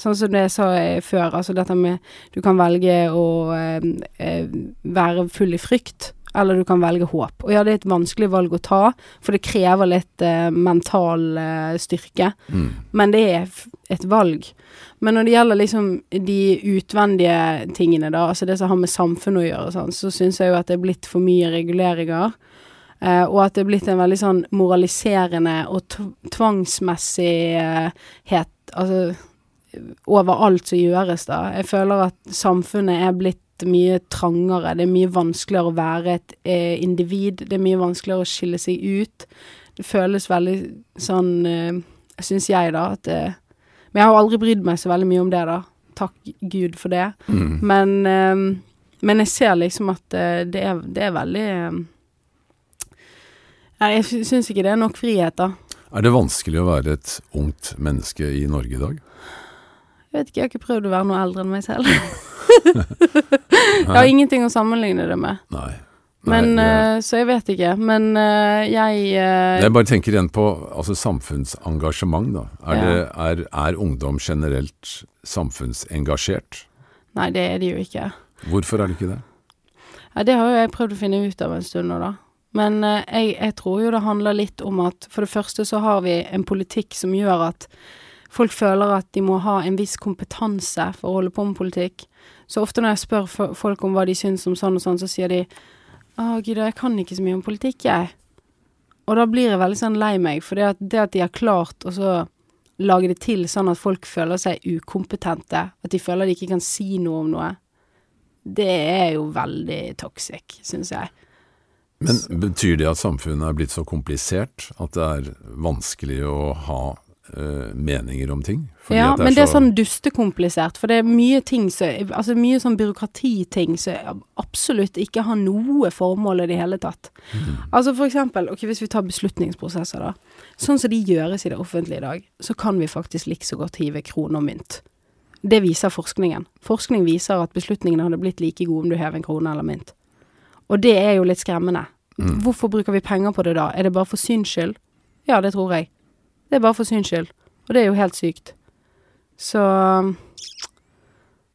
Sånn som det jeg sa før, altså dette med Du kan velge å uh, være full i frykt eller du kan velge håp. Og ja, det er et vanskelig valg å ta, for det krever litt eh, mental eh, styrke. Mm. Men det er et valg. Men når det gjelder liksom de utvendige tingene, da, altså det som har med samfunnet å gjøre, sånn, så syns jeg jo at det er blitt for mye reguleringer. Eh, og at det er blitt en veldig sånn moraliserende og tvangsmessighet Altså over alt som gjøres, da. Jeg føler at samfunnet er blitt mye trangere. Det er mye vanskeligere å være et eh, individ. Det er mye vanskeligere å skille seg ut. Det føles veldig sånn, eh, syns jeg, da, at eh, Men jeg har aldri brydd meg så veldig mye om det, da. takk Gud for det. Mm. Men, eh, men jeg ser liksom at eh, det, er, det er veldig eh, Nei, jeg sy- syns ikke det er nok frihet, da. Er det vanskelig å være et ungt menneske i Norge i dag? Jeg vet ikke, jeg har ikke prøvd å være noe eldre enn meg selv. jeg har ingenting å sammenligne det med. Nei. Men, Nei, det, eh, så jeg vet ikke. Men eh, jeg eh, jeg bare tenker igjen på altså, samfunnsengasjement, da. Er, Ja. det, er, er ungdom generelt samfunnsengasjert? Nei, det er de jo ikke. Hvorfor er det ikke det? Ja, det har jo jeg prøvd å finne ut av en stund nå, da. Men jeg, jeg tror jo det handler litt om at for det første så har vi en politikk som gjør at folk føler at de må ha en viss kompetanse for å holde på med politikk. Så ofte når jeg spør folk om hva de syns om sånn og sånn, så sier de Å, gud, jeg kan ikke så mye om politikk, jeg. Og da blir jeg veldig sånn lei meg, for det at, det at de har klart å så lage det til sånn at folk føler seg ukompetente, at de føler de ikke kan si noe om noe, det er jo veldig toxic, syns jeg. Men betyr det at samfunnet er blitt så komplisert at det er vanskelig å ha eh, meninger om ting? Ja, at men det er sånn dustekomplisert, for det er mye ting som Altså mye sånn byråkratiting som absolutt ikke har noe formål i det hele tatt. Altså for eksempel, ok, hvis vi tar beslutningsprosesser, da. Sånn som de gjøres i det offentlige i dag, så kan vi faktisk like så godt hive krone og mynt. Det viser forskningen. Forskning viser at beslutningene hadde blitt like gode om du hever en krone eller mynt. Og det er jo litt skremmende. Hvorfor bruker vi penger på det da? Er det bare for syns skyld? Ja, det tror jeg. Det er bare for syns skyld. Og det er jo helt sykt. Så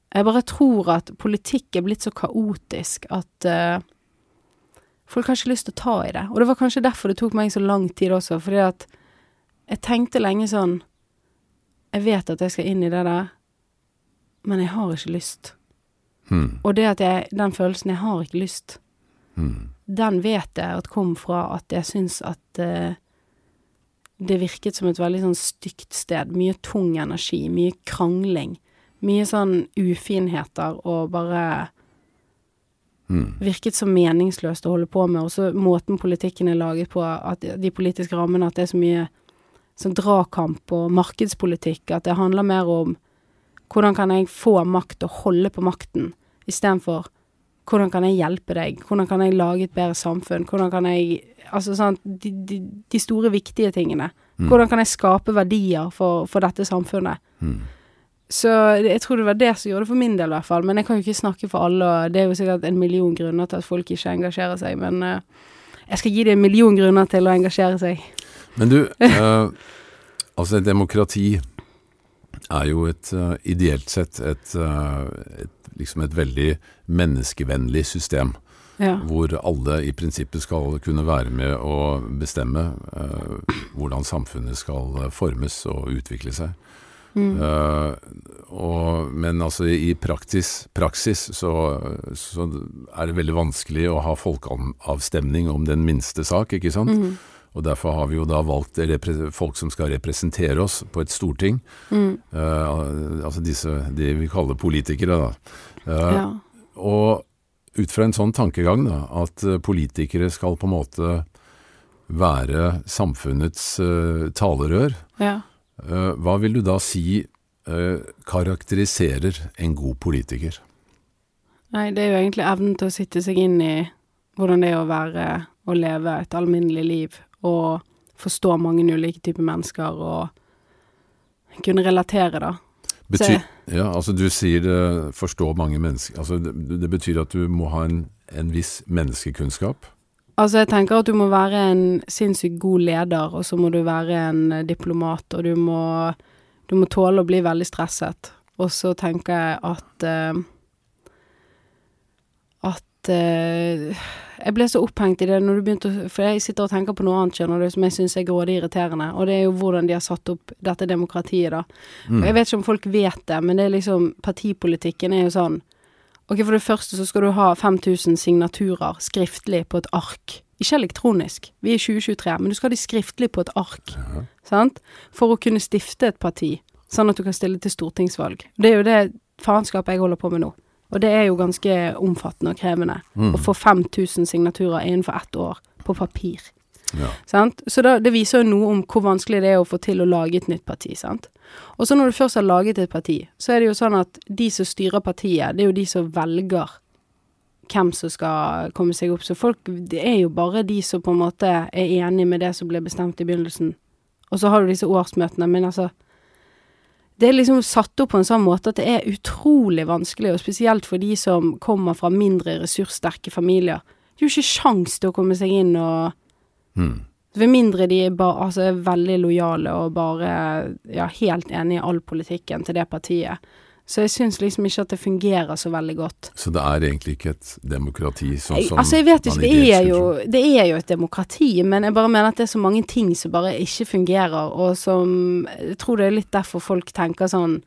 jeg bare tror at politikk er blitt så kaotisk at uh, folk har ikke lyst til å ta i det. Og det var kanskje derfor det tok meg så lang tid også, fordi at jeg tenkte lenge sånn Jeg vet at jeg skal inn i det der, men jeg har ikke lyst. Hmm, Og det at jeg Den følelsen jeg har ikke lyst, hmm. den vet jeg at kom fra at jeg syns at eh, det virket som et veldig sånn stygt sted. Mye tung energi, mye krangling. Mye sånn ufinheter og bare Hmm. virket så meningsløst å holde på med. Og så måten politikken er laget på, at de politiske rammene, at det er så mye sånn dragkamp og markedspolitikk, at det handler mer om hvordan kan jeg få makt og holde på makten, istedenfor hvordan kan jeg hjelpe deg, hvordan kan jeg lage et bedre samfunn, hvordan kan jeg Altså sånn de, de, de store, viktige tingene. Hvordan kan jeg skape verdier for, for dette samfunnet? Mm. Så jeg tror det var det som gjorde det for min del, i hvert fall. Men jeg kan jo ikke snakke for alle, og det er jo sikkert en million grunner til at folk ikke engasjerer seg. Men uh, jeg skal gi dem en million grunner til å engasjere seg. Men du, uh, altså et demokrati er jo et uh, ideelt sett et, et, liksom et veldig menneskevennlig system. Ja. Hvor alle i prinsippet skal kunne være med å bestemme eh, hvordan samfunnet skal formes og utvikle seg. Eh, og, men altså i praktis, praksis så, så er det veldig vanskelig å ha folkeavstemning om den minste sak, ikke sant? Og derfor har vi jo da valgt folk som skal representere oss på et storting. Eh, altså disse, de vi kaller politikere, da. Eh, ja. Og ut fra en sånn tankegang, da, at eh, politikere skal på en måte være samfunnets uh, talerør, ja. uh, hva vil du da si uh, karakteriserer en god politiker? Nei, det er jo egentlig evnen til å sitte seg inn i hvordan det er å være og leve et alminnelig liv, og forstå mange ulike typer mennesker, og kunne relatere, da. Betyr, ja, altså du sier det, forstå mange mennesker. Altså det, det betyr at du må ha en, en viss menneskekunnskap? Altså, jeg tenker at du må være en sinnssykt god leder, og så må du være en eh, diplomat, og du må, du må tåle å bli veldig stresset. Og så tenker jeg at uh, At eh, Jeg ble så opphengt i det når du begynte å For jeg sitter og tenker på noe annet, skjønner du, som jeg syns er grådig irriterende, og det er jo hvordan de har satt opp dette demokratiet, da. Og jeg vet ikke om folk vet det, men det er liksom Partipolitikken er jo sånn Ok, for det første så skal du ha 5000 signaturer skriftlig på et ark. Ikke elektronisk. Vi er i 2023, men du skal ha de skriftlig på et ark. Sant? For å kunne stifte et parti, sånn at du kan stille til stortingsvalg. Det er jo det faenskapet jeg holder på med nå. Og det er jo ganske omfattende og krevende. Å få 5000 signaturer innenfor ett år på papir. Ja. Sant? Så da, det viser jo noe om hvor vanskelig det er å få til å lage et nytt parti, sant. Og så når du først har laget et parti, så er det jo sånn at de som styrer partiet, det er jo de som velger hvem som skal komme seg opp. Så folk, det er jo bare de som på en måte er enig med det som ble bestemt i begynnelsen. Og så har du disse årsmøtene, men altså Det er liksom satt opp på en sånn måte at det er utrolig vanskelig, og spesielt for de som kommer fra mindre ressurssterke familier. Det er jo ikke sjans til å komme seg inn og Mm. Ved mindre de er, ba, altså, er veldig lojale og bare ja, helt enig i all politikken til det partiet. Så jeg syns liksom ikke at det fungerer så veldig godt. Så det er egentlig ikke et demokrati sånn som altså, jeg vet ikke, det er, jo, det er jo et demokrati, men jeg bare mener at det er så mange ting som bare ikke fungerer, og som Jeg tror det er litt derfor folk tenker sånn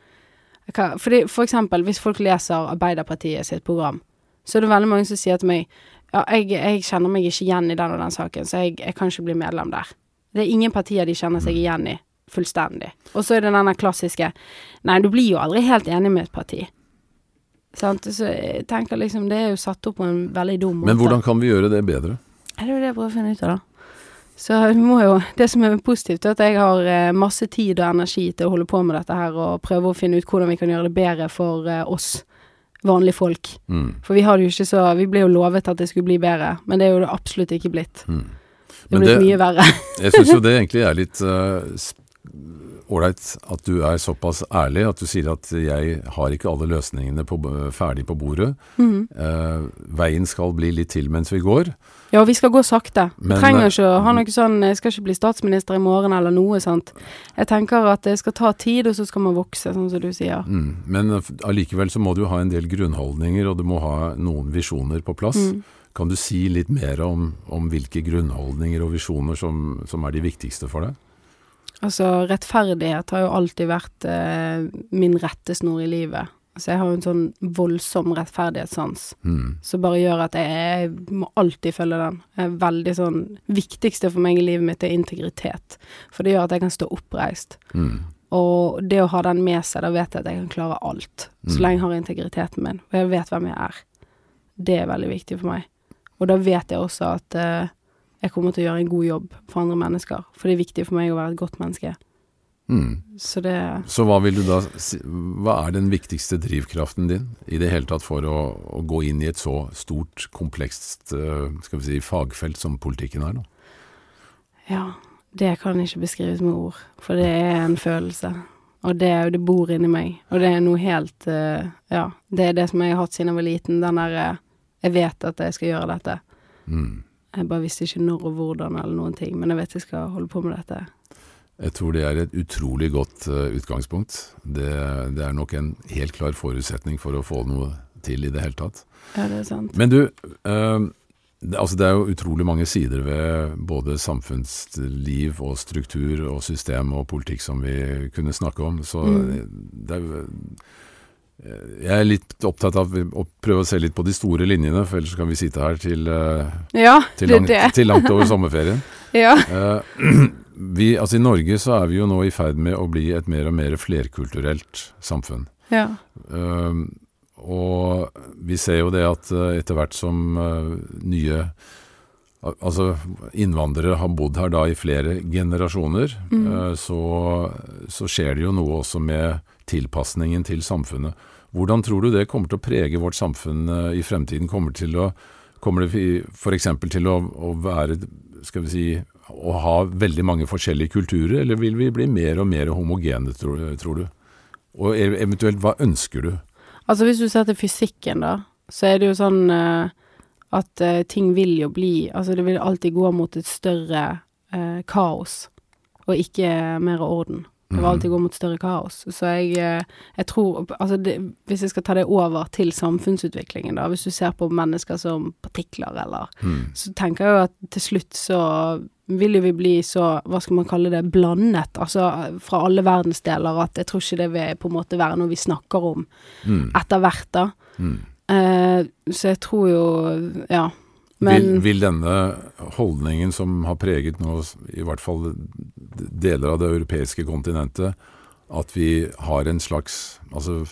hva- fordi, For eksempel, hvis folk leser Arbeiderpartiet sitt program, så er det veldig mange som sier til meg ja, jeg, jeg kjenner meg ikke igjen i den og den saken, så jeg, jeg kan ikke bli medlem der. Det er ingen partier de kjenner seg igjen i, fullstendig. Og så er det denne klassiske Nei, du blir jo aldri helt enig med et parti. Sant? Så jeg tenker liksom Det er jo satt opp på en veldig dum måte. Men hvordan kan vi gjøre det bedre? Det er jo det jeg prøver å finne ut av, da. Så vi må jo Det som er positivt, er at jeg har eh, masse tid og energi til å holde på med dette her, og prøve å finne ut hvordan vi kan gjøre det bedre for eh, oss vanlige folk. Mm. For vi har det jo ikke så Vi ble jo lovet at det skulle bli bedre, men det er jo det absolutt ikke blitt. Mm. Det blitt mye verre. Jeg syns jo det egentlig er litt s- ålreit at du er såpass ærlig at du sier at jeg har ikke alle løsningene på, ferdig på bordet. Mhm. Eh, veien skal bli litt til mens vi går. Ja, vi skal gå sakte. Men, trenger eh, ikke å ha noe sånn Jeg skal ikke bli statsminister i morgen eller noe sånt. Jeg tenker at det skal ta tid, og så skal man vokse, sånn som du sier. Mm. Men eh, allikevel så må du ha en del grunnholdninger, og du må ha noen visjoner på plass. Mm. Kan du si litt mer om, om hvilke grunnholdninger og visjoner som, som er de viktigste for deg? Altså, rettferdighet har jo alltid vært eh, min rettesnor i livet. Altså, jeg har jo en sånn voldsom rettferdighetssans Mm. som bare gjør at jeg, jeg må alltid følge den. Jeg er veldig sånn Viktigste for meg i livet mitt er integritet. For det gjør at jeg kan stå oppreist. Mm. Og det å ha den med seg, da vet jeg at jeg kan klare alt. Så Mm. lenge jeg har integriteten min, og jeg vet hvem jeg er. Det er veldig viktig for meg. Og da vet jeg også at eh, jeg kommer til å gjøre en god jobb for andre mennesker. For det er viktig for meg å være et godt menneske. Mm. Så det Så hva vil du da si, Hva er den viktigste drivkraften din i det hele tatt for å, å gå inn i et så stort, komplekst eh, skal vi si, fagfelt som politikken er? nå? Ja. Det kan ikke beskrives med ord, for det er en følelse. Og det, det bor inni meg. Og det er noe helt eh, Ja. Det er det som jeg har hatt siden jeg var liten. Den derre Jeg vet at jeg skal gjøre dette. Mm. Jeg bare visste ikke når og hvordan eller noen ting, men jeg vet jeg skal holde på med dette. Jeg tror det er et utrolig godt uh, utgangspunkt. Det, det er nok en helt klar forutsetning for å få noe til i det hele tatt. Ja, det er sant. Men du, uh, det, altså det er jo utrolig mange sider ved både samfunnsliv og struktur og system og politikk som vi kunne snakke om. Så Mm. det er jo Jeg er litt opptatt av å prøve å se litt på de store linjene, for ellers kan vi sitte her til, eh, Ja, til, langt, til langt over sommerferien. Ja. Eh, vi, altså I Norge så er vi jo nå i ferd med å bli et mer og mer flerkulturelt samfunn. ja. Eh, og vi ser jo det at etter hvert som nye Altså innvandrere har bodd her da i flere generasjoner, Mm. så, så skjer det jo noe også med tilpasningen til samfunnet. Hvordan tror du det kommer til å prege vårt samfunn eh, i fremtiden? Kommer, til å, kommer det f.eks. til å, å være skal vi si, å ha veldig mange forskjellige kulturer, eller vil vi bli mer og mer homogene, tror, tror du? Og eventuelt, hva ønsker du? Altså hvis du ser til fysikken, da, så er det jo sånn uh, at uh, ting vil jo bli Altså det vil alltid gå mot et større uh, kaos, og ikke mer orden. Det Mhm. alltid gå mot større kaos. Så jeg, eh, jeg tror Altså det, hvis jeg skal ta det over til samfunnsutviklingen, da, hvis du ser på mennesker som partikler, eller Mm. så tenker jeg jo at til slutt så vil jo vi bli så, hva skal man kalle det, blandet, altså fra alle verdensdeler, at jeg tror ikke det vil på en måte være noe vi snakker om Mm. etter hvert, da. Mm. Eh, så jeg tror jo, ja. Men Vil, vil denne holdningen som har preget nå, i hvert fall deler av det europeiske kontinentet, at vi har en slags Altså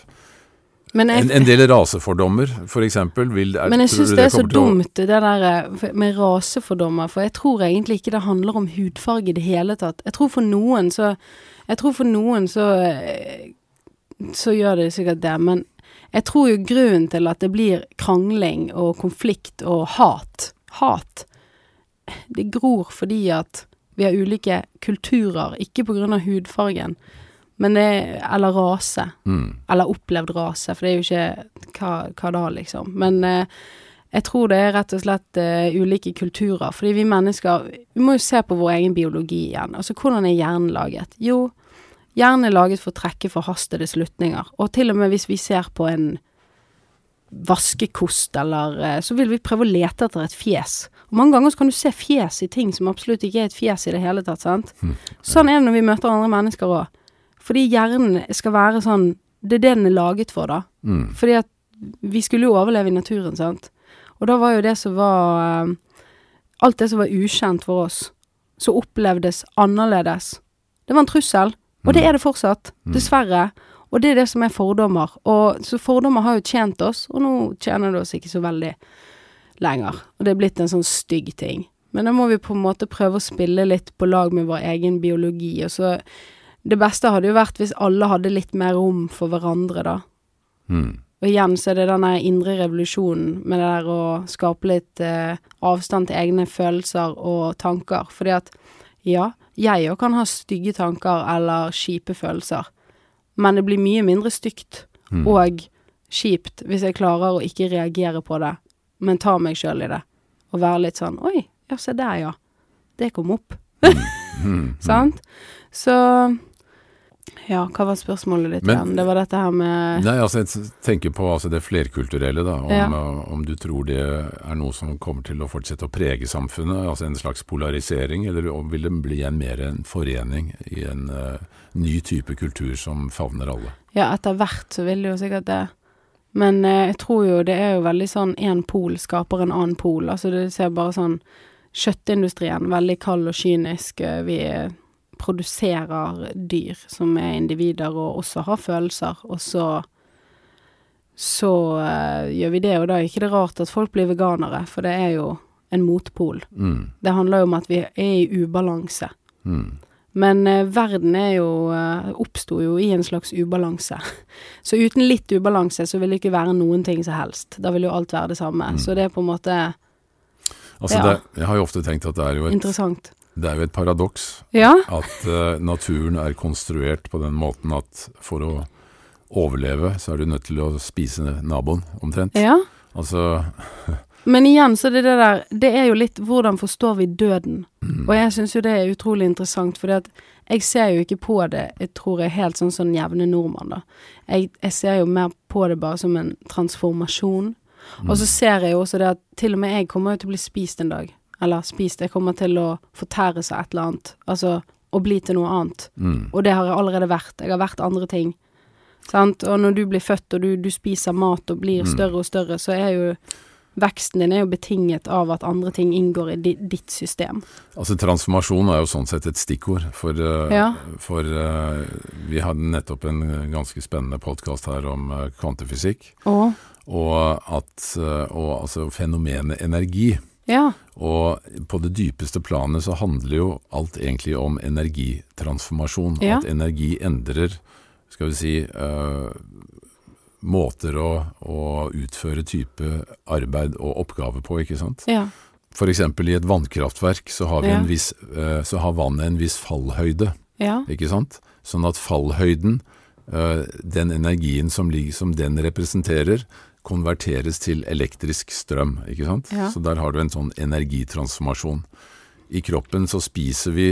jeg, En, en del rasefordommer, er- Men jeg syns det er så dumt, det der eh, med rasefordommer. For jeg tror egentlig ikke det handler om hudfarge i det hele tatt. Jeg tror for noen så Jeg tror for noen så eh, Så gjør det sikkert det. Men jeg tror jo grunnen til at det blir krangling og konflikt og hat Hat. Det gror fordi at vi har ulike kulturer, ikke på grunn av hudfargen, men det er Eller rase Mm. eller opplevd rase, for det er jo ikke hva, hva da, liksom. Men eh, jeg tror det er rett og slett eh, ulike kulturer, fordi vi mennesker Vi må jo se på vår egen biologi igjen. Altså, hvordan er hjernen laget? Jo, hjernen er laget for å trekke forhastede slutninger, og til og med hvis vi ser på en vaskekost, eller eh, Så vil vi prøve å lete etter et fjes. Og mange ganger så kan du se fjes i ting som absolutt ikke er et fjes i det hele tatt, sant. Sånn er det når vi møter andre mennesker òg. Fordi hjernen skal være sånn Det er det den er laget for, da. Mm. Fordi at vi skulle jo overleve i naturen, sant. Og da var jo det som var eh, Alt det som var ukjent for oss, som opplevdes annerledes, det var en trussel. Og det er det fortsatt, dessverre. Og det er det som er fordommer. Og så fordommer har jo tjent oss, og nå tjener det oss ikke så veldig lenger. Og det er blitt en sånn stygg ting. Men da må vi på en måte prøve å spille litt på lag med vår egen biologi, og så Det beste hadde jo vært hvis alle hadde litt mer rom for hverandre, da. Mm. Og igjen så er det den indre revolusjonen med det der å skape litt eh, avstand til egne følelser og tanker. Fordi at ja, jeg òg kan ha stygge tanker eller kjipe følelser, men det blir mye mindre stygt Mm. og kjipt hvis jeg klarer å ikke reagere på det, men ta meg sjøl i det. Og være litt sånn Oi, ja, se der, ja. Det kom opp. Mm. Sant? Så Ja, hva var spørsmålet ditt Men- igjen? Det var dette her med Nei, altså jeg tenker på altså, det flerkulturelle, da. Om, Ja. eh, om du tror det er noe som kommer til å fortsette å prege samfunnet, altså en slags polarisering, eller vil det bli en mer en forening i en uh, ny type kultur som favner alle? Ja, etter hvert så vil det jo sikkert det. Men uh, jeg tror jo det er jo veldig sånn én pol skaper en annen pol. Altså du ser bare sånn Kjøttindustrien, veldig kald og kynisk. Uh, Vi produserer dyr som er individer og også har følelser, og så så uh, gjør vi det, og da er ikke det rart at folk blir veganere, for det er jo en motpol. Mm. Det handler jo om at vi er i ubalanse. Mm. Men uh, verden er jo uh, oppsto jo i en slags ubalanse. Så uten litt ubalanse så vil det ikke være noen ting som helst. Da vil jo alt være det samme. Mm. Så det er på en måte Altså, Ja. det, jeg har jo ofte tenkt at det er jo et, interessant. Det er jo et paradoks Ja. at uh, naturen er konstruert på den måten at for å overleve, så er du nødt til å spise naboen, omtrent. ja. Altså Men igjen så det det der Det er jo litt hvordan forstår vi døden? mm, Og jeg syns jo det er utrolig interessant, fordi at jeg ser jo ikke på det, jeg tror jeg helt sånn som den jevne nordmann, da. Jeg, jeg ser jo mer på det bare som en transformasjon. Og så ser jeg jo også det at til og med jeg kommer jo til å bli spist en dag. Eller spist, jeg kommer til å fortære seg et eller annet. Altså å bli til noe annet. mm, Og det har jeg allerede vært. Jeg har vært andre ting. Sant? Og når du blir født og du, du spiser mat og blir Mm. større og større, så er jo veksten din er jo betinget av at andre ting inngår i di, ditt system. Altså Transformasjon er jo sånn sett et stikkord, for, eh, Ja. for uh, vi hadde nettopp en ganske spennende podkast her om eh, kvantefysikk, Og og at og, altså fenomenet energi. Ja. Og på det dypeste planet så handler jo alt egentlig om energitransformasjon. Ja. At energi endrer, skal vi si, uh, måter å, å utføre type arbeid og oppgave på, ikke sant. Ja. Eksempel i et vannkraftverk så har, vi Ja. en viss, uh, så har vannet en viss fallhøyde, Ja. ikke sant? Sånn at fallhøyden, uh, den energien som, ligger, som den representerer, konverteres til elektrisk strøm, ikke sant? Ja. Så der har du en sånn energitransformasjon. I kroppen så spiser vi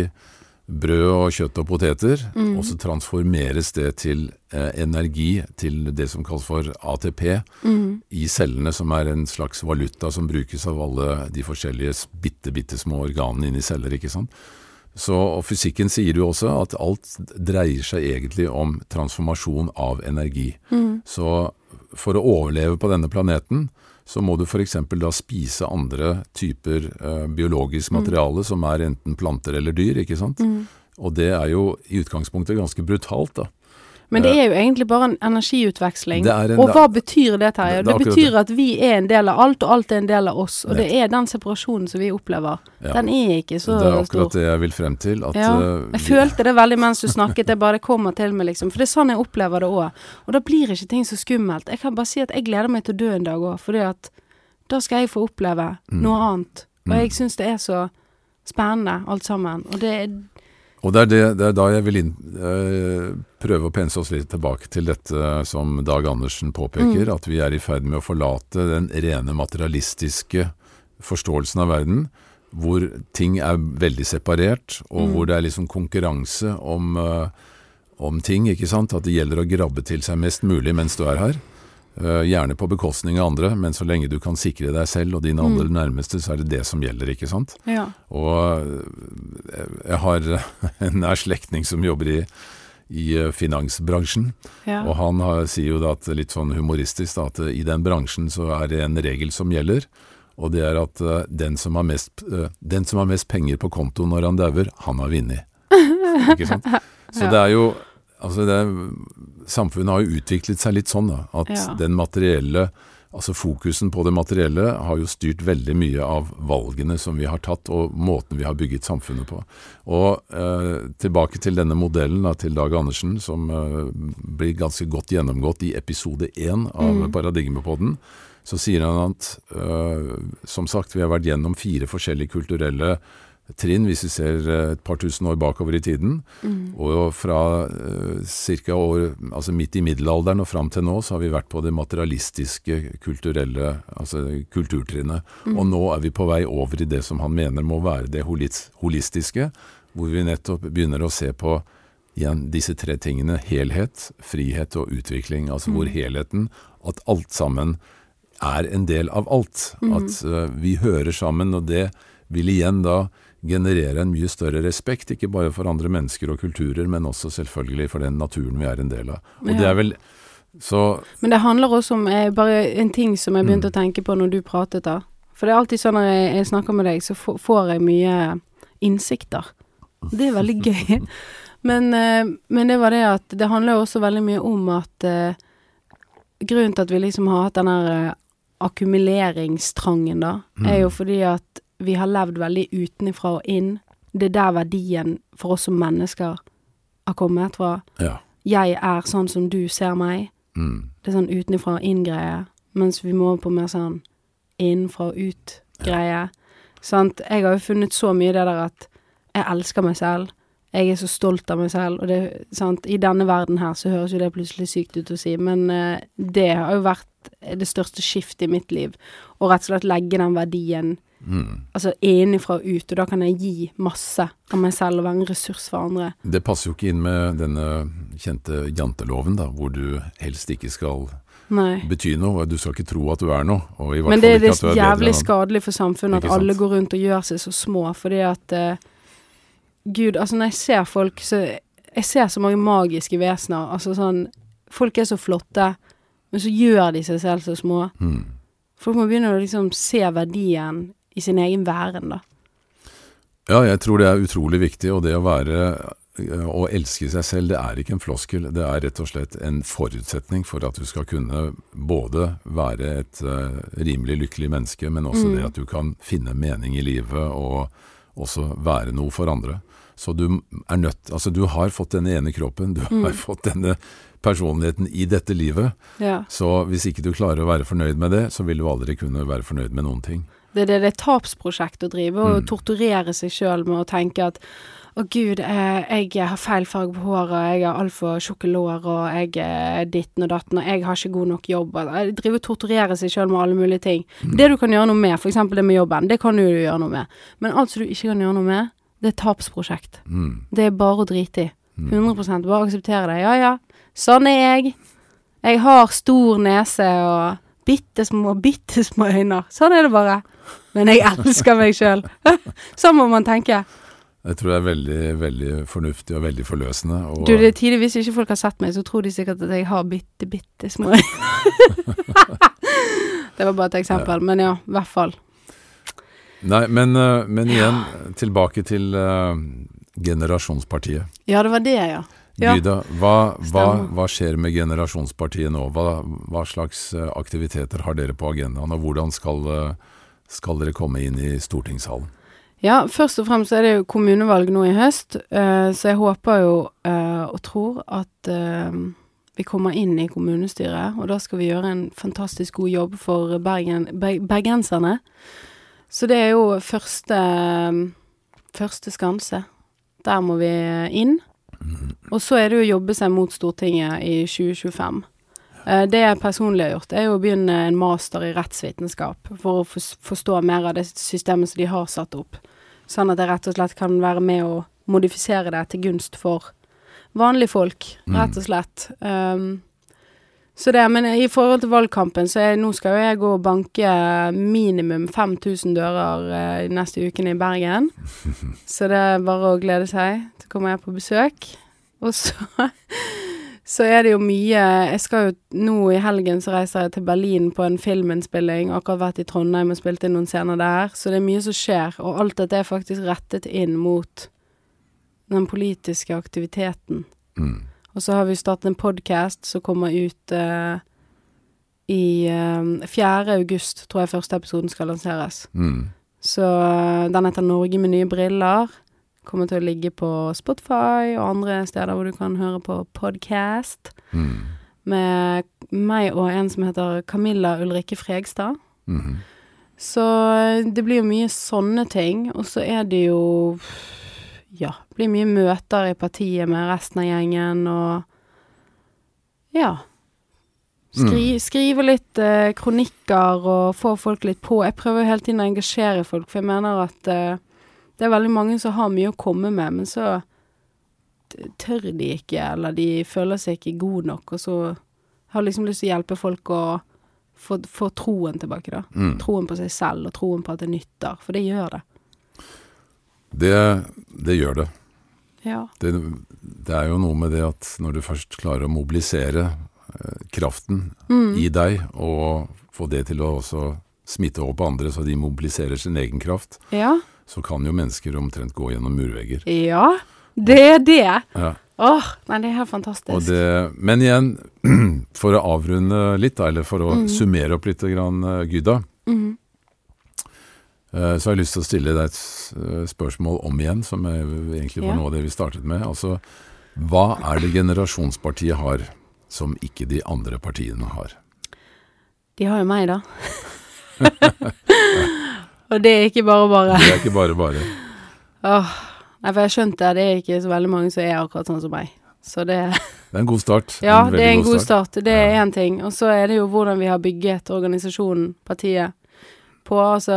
brød og kjøtt og poteter, Mm. og så transformeres det til eh, energi, til det som kalles for ATP, Mm. i cellene, som er en slags valuta som brukes av alle de forskjellige bitte, bitte små organene inni celler, ikke sant. Så, og fysikken sier jo også at alt dreier seg egentlig om transformasjon av energi. Mm. Så for å overleve på denne planeten, så må du f.eks. da spise andre typer eh, biologisk materiale, som er enten planter eller dyr, ikke sant. Mm. Og det er jo i utgangspunktet ganske brutalt, da. Men det er jo egentlig bare en energiutveksling. Er en- og hva betyr det, Terje? Det- det betyr at vi er en del av alt, og alt er en del av oss. Og det er den separasjonen som vi opplever. Ja. Den er ikke så stor. det er stor. akkurat det jeg vil frem til. At, Ja, eh, jeg følte det veldig mens du snakket, det bare kommer til meg, liksom. For det er sånn jeg opplever det òg. Og da blir ikke ting så skummelt. Jeg kan bare si at jeg gleder meg til å dø en dag òg, fordi at da skal jeg få oppleve Mm. noe annet. Og jeg syns det er så spennende, alt sammen. Og det er Og det er, det, det er da jeg vil inn, eh, prøve å pense oss litt tilbake til dette som Dag Andersen påpeker, at vi er i ferd med å forlate den rene materialistiske forståelsen av verden, hvor ting er veldig separert, og hvor det er liksom konkurranse om, eh, om ting, ikke sant? At det gjelder å grabbe til seg mest mulig mens du er her. Eh, gjerne på bekostning av andre, men så lenge du kan sikre deg selv og dine aller nærmeste, så er det det som gjelder, ikke sant? Ja. Og eh, jeg har en nær slektning som jobber i, i eh, finansbransjen, ja. og han har, sier jo da at litt sånn humoristisk da, at i den bransjen så er det en regel som gjelder, og det er at den som har mest, den som har mest penger på konto når han dauer, han har vunnet. Ikke sant? Så Ja. det er jo Altså det, samfunnet har jo utviklet seg litt sånn, da. At Ja. den materielle Altså Fokusen på det materielle har jo styrt veldig mye av valgene som vi har tatt, og måten vi har bygget samfunnet på. Og eh, tilbake til denne modellen da, til Dag Andersen, som eh, blir ganske godt gjennomgått i episode én av Paradigmepodden. Så sier han at eh, som sagt, vi har vært gjennom fire forskjellige kulturelle trinn, hvis vi ser eh, et par tusen år bakover i tiden. Og fra cirka år Altså midt i middelalderen og fram til nå, så har vi vært på det materialistiske kulturelle Altså kulturtrinnet. Og nå er vi på vei over i det som han mener må være det holistiske, hvor vi nettopp begynner å se på igjen disse tre tingene. Helhet, frihet og utvikling. Altså hvor helheten, at alt sammen er en del av alt. At eh, vi hører sammen, og det vil igjen da generere en mye større respekt, ikke bare for andre mennesker og kulturer, men også selvfølgelig for den naturen vi er en del av. Og det er vel så Men det handler også om eh, bare en ting som jeg Mm. begynte å tenke på når du pratet, da. For det er alltid sånn når jeg, jeg snakker med deg, så får jeg mye innsikter. Det er veldig gøy. Men, eh, men det var det at det handler jo også veldig mye om at eh, Grunnen til at vi liksom har hatt den her eh, akkumuleringstrangen, da, er jo fordi at vi har levd veldig utenfra og inn. Det er der verdien for oss som mennesker har kommet fra. ja. Jeg er sånn som du ser meg. Mm. Det er sånn utenfra og inn-greie, mens vi må på mer sånn innenfra og ut-greie. Sant? Jeg har jo funnet så mye det der at jeg elsker meg selv. Jeg er så stolt av meg selv, og det, sant? i denne verden her så høres jo det plutselig sykt ut å si, men eh, det har jo vært det største skiftet i mitt liv. Å rett og slett legge den verdien Mm. altså innenfra og ut, og da kan jeg gi masse av meg selv og være en ressurs for andre. Det passer jo ikke inn med denne kjente janteloven, da, hvor du helst ikke skal Nei. bety noe, du skal ikke tro at du er noe. Men det det er jævlig skadelig for samfunnet at alle går rundt og gjør seg så små, fordi at uh, Gud, altså når jeg ser folk, så Jeg ser så mange magiske vesener. Altså sånn Folk er så flotte, men så gjør de seg selv så små. Mm. Folk må begynne å liksom se verdien i sin egen væren, da. Ja, jeg tror det er utrolig viktig, og det å være å elske seg selv, det er ikke en floskel. Det er rett og slett en forutsetning for at du skal kunne både være et uh, rimelig lykkelig menneske, men også det at du kan finne mening i livet og også være noe for andre. Så du er nødt Altså, du har fått denne ene kroppen, du har fått denne personligheten i dette livet. Ja. Så hvis ikke du klarer å være fornøyd med det, så vil du aldri kunne være fornøyd med noen ting. Det det, det er tapsprosjekt å drive og Mm. torturere seg sjøl med å tenke at å gud, eh, jeg har feil farge på håret, jeg har altfor tjukke lår, og jeg er ditten og datten, og jeg har ikke god nok jobb. og- Jeg driver og torturerer seg sjøl med alle mulige ting. Det du kan gjøre noe med, f.eks. det med jobben, det kan du gjøre noe med. Men alt som du ikke kan gjøre noe med, det er tapsprosjekt. Mm. Det er bare å drite i. 100% Bare akseptere det. Ja ja, sånn er jeg. Jeg har stor nese og bitte små, bitte små øyne. Sånn er det bare. Men jeg elsker meg sjøl. sånn må man tenke. Jeg tror det er veldig, veldig fornuftig og veldig forløsende. Og, Du, det er tidlig hvis ikke folk har sett meg, så tror de sikkert at jeg har bitte, bitte små øyne. det var bare et eksempel, men ja, i hvert fall. Nei, men, eh, men igjen, tilbake til uh, generasjonspartiet. Ja, det var det, ja. Gyda, hva, hva, hva skjer med generasjonspartiet nå? Hva, hva slags eh, aktiviteter har dere på agendaen, og hvordan skal, eh, skal dere komme inn i stortingssalen? Ja, først og fremst er det jo kommunevalg nå i høst, eh, så jeg håper jo og tror at vi kommer inn i kommunestyret, og da skal vi gjøre en fantastisk god jobb for Bergen, bergenserne. Så det er jo første, første skanse. Der må vi inn. Og så er det jo å jobbe seg mot Stortinget i 2025. Eh, Det jeg personlig har gjort, er å begynne en master i rettsvitenskap for å forstå mer av det systemet som de har satt opp. Sånn at jeg rett og slett kan være med å modifisere det til gunst for vanlige folk, rett og slett. Um, så det, men i forhold til valgkampen, så er, nå skal jo jeg gå og banke minimum 5000 dører eh, neste uken i Bergen. Så det er bare å glede seg. Så kommer jeg på besøk. Og så så er det jo mye Jeg skal jo Nå i helgen så reiser jeg til Berlin på en filminnspilling. Akkurat vært i Trondheim og spilt inn noen scener der. Så det er mye som skjer. Og alt dette er faktisk rettet inn mot den politiske aktiviteten. Mm. Og så har vi startet en podkast som kommer ut eh, i eh, 4. august, tror jeg første episoden skal lanseres. Mm. Så eh, den heter Norge med nye briller. Kommer til å ligge på Spotify og andre steder hvor du kan høre på podkast. Mm. Med meg og en som heter Camilla Ulrikke Fregstad. Mhm. Så eh, det blir jo mye sånne ting. Og så er det jo Ja, blir mye møter i partiet med resten av gjengen og Ja. Skri, Skrive litt eh, kronikker og få folk litt på. Jeg prøver jo hele tiden å engasjere folk, for jeg mener at eh, det er veldig mange som har mye å komme med, men så tør de ikke, eller de føler seg ikke gode nok, og så har liksom lyst til å hjelpe folk å få, få troen tilbake, da. Mm. Troen på seg selv, og troen på at det nytter, for det gjør det. Det, det gjør det. Ja. det. Det er jo noe med det at når du først klarer å mobilisere eh, kraften Mm. i deg, og få det til å også smitte over på andre så de mobiliserer sin egen kraft, Ja. så kan jo mennesker omtrent gå gjennom murvegger. Ja, det er det. Ja. Åh, nei, det er helt fantastisk. Og det, men igjen, for å avrunde litt, eller for å Mm. summere opp litt, grann, eh, Gyda, Mhm. Eh, så har jeg lyst til å stille deg et eh, spørsmål om igjen, som egentlig var noe av det vi startet med. Altså, hva er det generasjonspartiet har som ikke de andre partiene har? De har jo meg, da. og det er ikke bare bare. Det er ikke bare bare. Åh, nei, for jeg skjønte det er ikke så veldig mange som er akkurat sånn som meg. Så det Det er en god start. Ja, det er en god start. start. Det er én ting. Og så er det jo hvordan vi har bygget organisasjonen, partiet, på. Altså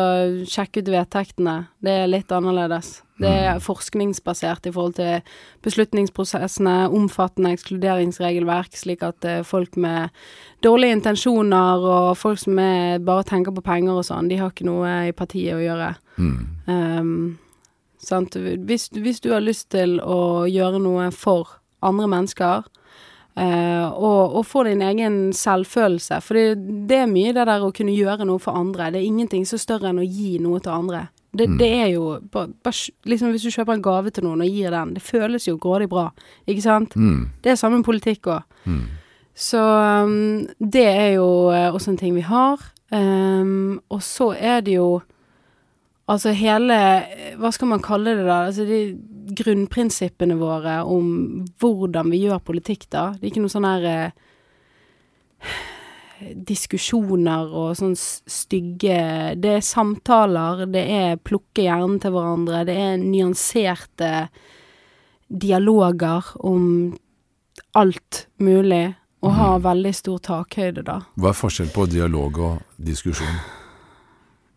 sjekke ut vedtektene. Det er litt annerledes. Det er forskningsbasert i forhold til beslutningsprosessene, omfattende ekskluderingsregelverk, slik at eh, folk med dårlige intensjoner og folk som bare tenker på penger og sånn, de har ikke noe i partiet å gjøre. Mm. Um, sant? Hvis, hvis du har lyst til å gjøre noe for andre mennesker, eh, og, og få din egen selvfølelse For det, det er mye det der å kunne gjøre noe for andre. Det er ingenting så større enn å gi noe til andre. Det, det er jo bare, bare, liksom Hvis du kjøper en gave til noen og gir den, det føles jo grådig bra, ikke sant? Mm. Det er samme politikk òg. Mm. Så um, det er jo eh, også en ting vi har. Um, og så er det jo Altså hele eh, Hva skal man kalle det, da? Altså de grunnprinsippene våre om hvordan vi gjør politikk, da. Det er ikke noe sånn her eh, diskusjoner og sånn stygge Det er samtaler, det er plukke hjernen til hverandre, det er nyanserte dialoger om alt mulig, og ha veldig stor takhøyde, da. Hva er forskjell på dialog og diskusjon?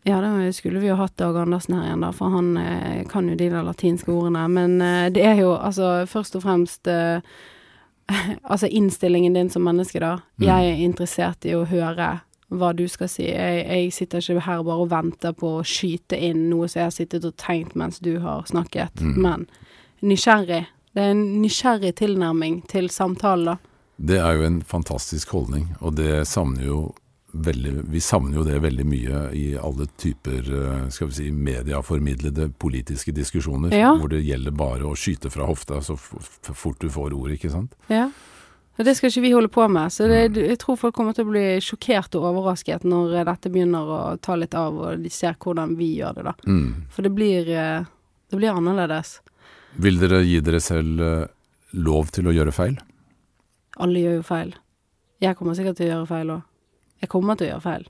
Ja, da skulle vi jo hatt Dag Andersen her igjen, da, for han eh, kan jo de der latinske ordene. Men eh, det er jo altså først og fremst eh, Altså innstillingen din som menneske, da. Mm. Jeg er interessert i å høre hva du skal si. Jeg, jeg sitter ikke her bare og venter på å skyte inn noe som jeg har sittet og tenkt mens du har snakket, Mm. men nysgjerrig. Det er en nysgjerrig tilnærming til samtalen, da. Det er jo en fantastisk holdning, og det savner jo veldig Vi savner jo det veldig mye i alle typer eh, skal vi si, medieformidlede politiske diskusjoner, Ja. hvor det gjelder bare å skyte fra hofta så fort du får ordet, ikke sant? Ja. Og det skal ikke vi holde på med. Så det, jeg tror folk kommer til å bli sjokkert og overrasket når eh, dette begynner å ta litt av, og de ser hvordan vi gjør det, da. Mm. For det blir, eh, det blir annerledes. Vil dere gi dere selv lov til å gjøre feil? Alle gjør jo feil. Jeg kommer sikkert til å gjøre feil òg. Jeg kommer til å gjøre feil.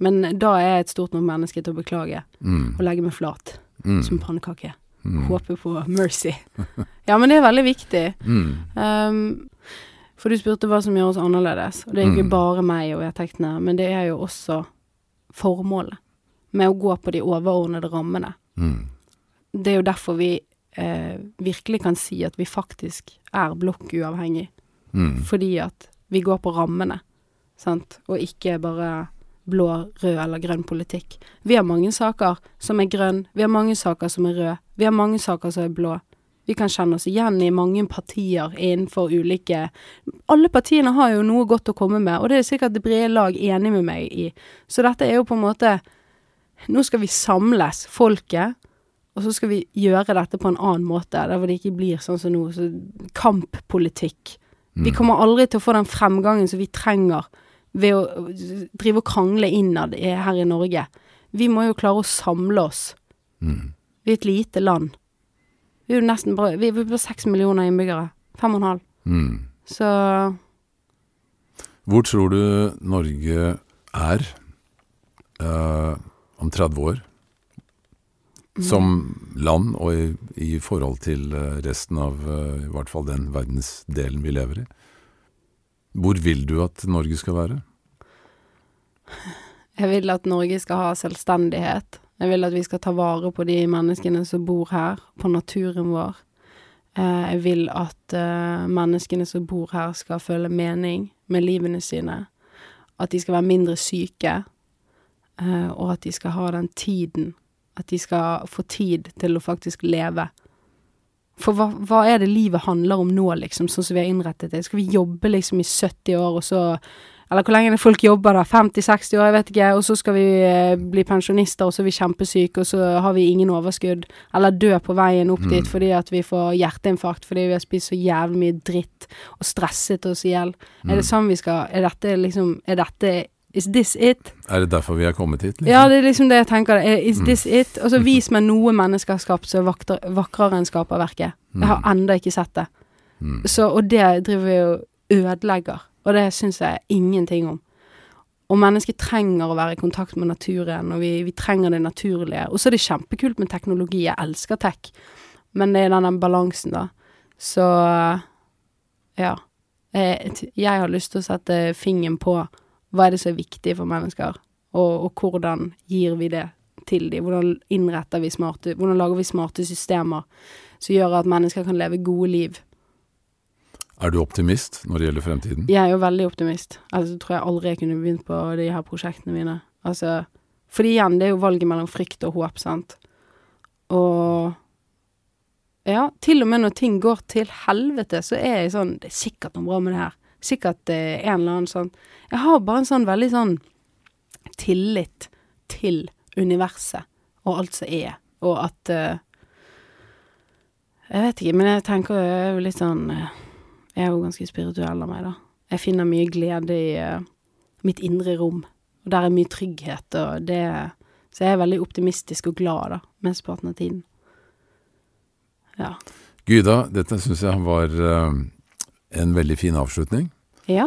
Men da er jeg et stort nok menneske til å beklage Mm. og legge meg flat Mm. som pannekake. Mm. Håpe på mercy. Ja, men det er veldig viktig. Mm. Um, for du spurte hva som gjør oss annerledes. Og det er ikke Mm. bare meg og vedtektene, men det er jo også formålet med å gå på de overordnede rammene. Mm. Det er jo derfor vi eh, virkelig kan si at vi faktisk er blokkuavhengig. Fordi at vi går på rammene, sant, og ikke bare blå, rød eller grønn politikk. Vi har mange saker som er grønn, vi har mange saker som er rød, vi har mange saker som er blå. Vi kan kjenne oss igjen i mange partier innenfor ulike Alle partiene har jo noe godt å komme med, og det er sikkert det brede lag enig med meg i. Så dette er jo på en måte Nå skal vi samles, folket, og så skal vi gjøre dette på en annen måte, der hvor det ikke blir sånn som nå, så kamppolitikk. Vi Mm. kommer aldri til å få den fremgangen som vi trenger ved å drive og krangle innad her i Norge. Vi må jo klare å samle oss. Mm. Vi er et lite land. Vi er jo nesten bare Vi er bare seks millioner innbyggere. Fem og en halv. Mm. Så Hvor tror du Norge er uh, om 30 år? Som land og i, i forhold til eh, resten av uh, i hvert fall den verdensdelen vi lever i. Hvor vil du at Norge skal være? jeg vil at Norge skal ha selvstendighet. Jeg vil at vi skal ta vare på de menneskene som bor her, på naturen vår. Eh, Jeg vil at eh, menneskene som bor her skal føle mening med livene sine. At de skal være mindre syke, eh, og at de skal ha den tiden. At de skal få tid til å faktisk leve. For hva, hva er det livet handler om nå, liksom, sånn som vi har innrettet det? Skal vi jobbe liksom i 70 år, og så Eller hvor lenge er det folk jobber da? 50-60 år, jeg vet ikke. Og så skal vi eh, bli pensjonister, og så er vi kjempesyke, og så har vi ingen overskudd. Eller dø på veien opp Mm. dit fordi at vi får hjerteinfarkt fordi vi har spist så jævlig mye dritt og stresset oss i hjel. Er det sånn vi skal Er dette liksom Er dette Is this it? Er det derfor vi er kommet hit? liksom? Ja, det er liksom det jeg tenker. Er- Is Mm. this it? Og så vis meg noe mennesker har skapt som er vakrere enn skaperverket. Jeg har enda ikke sett det. Mm. Så, og det driver vi og ødelegger. Og det syns jeg ingenting om. Og mennesker trenger å være i kontakt med naturen, og vi, vi trenger det naturlige. Og så er det kjempekult med teknologi. Jeg elsker tech. Men det er den balansen, da. Så ja. Jeg, jeg har lyst til å sette fingeren på hva er det som er viktig for mennesker, og, og hvordan gir vi det til dem? Hvordan innretter vi smarte Hvordan lager vi smarte systemer som gjør at mennesker kan leve gode liv? Er du optimist når det gjelder fremtiden? Jeg er jo veldig optimist. Altså, tror jeg aldri jeg kunne begynt på de her prosjektene mine. Altså, fordi igjen, det er jo valget mellom frykt og håp, sant. Og ja, til og med når ting går til helvete, så er jeg sånn Det er sikkert noe bra med det her. Sikkert eh, en eller annen sånn Jeg har bare en sånn veldig sånn tillit til universet og alt som er, og at eh, Jeg vet ikke, men jeg tenker er jo litt sånn eh, Jeg er jo ganske spirituell av meg, da. Jeg finner mye glede i eh, mitt indre rom, og der er mye trygghet, og det Så jeg er veldig optimistisk og glad, da, mesteparten av tiden. Ja. Gyda, dette syns jeg var eh, en veldig fin avslutning. Ja.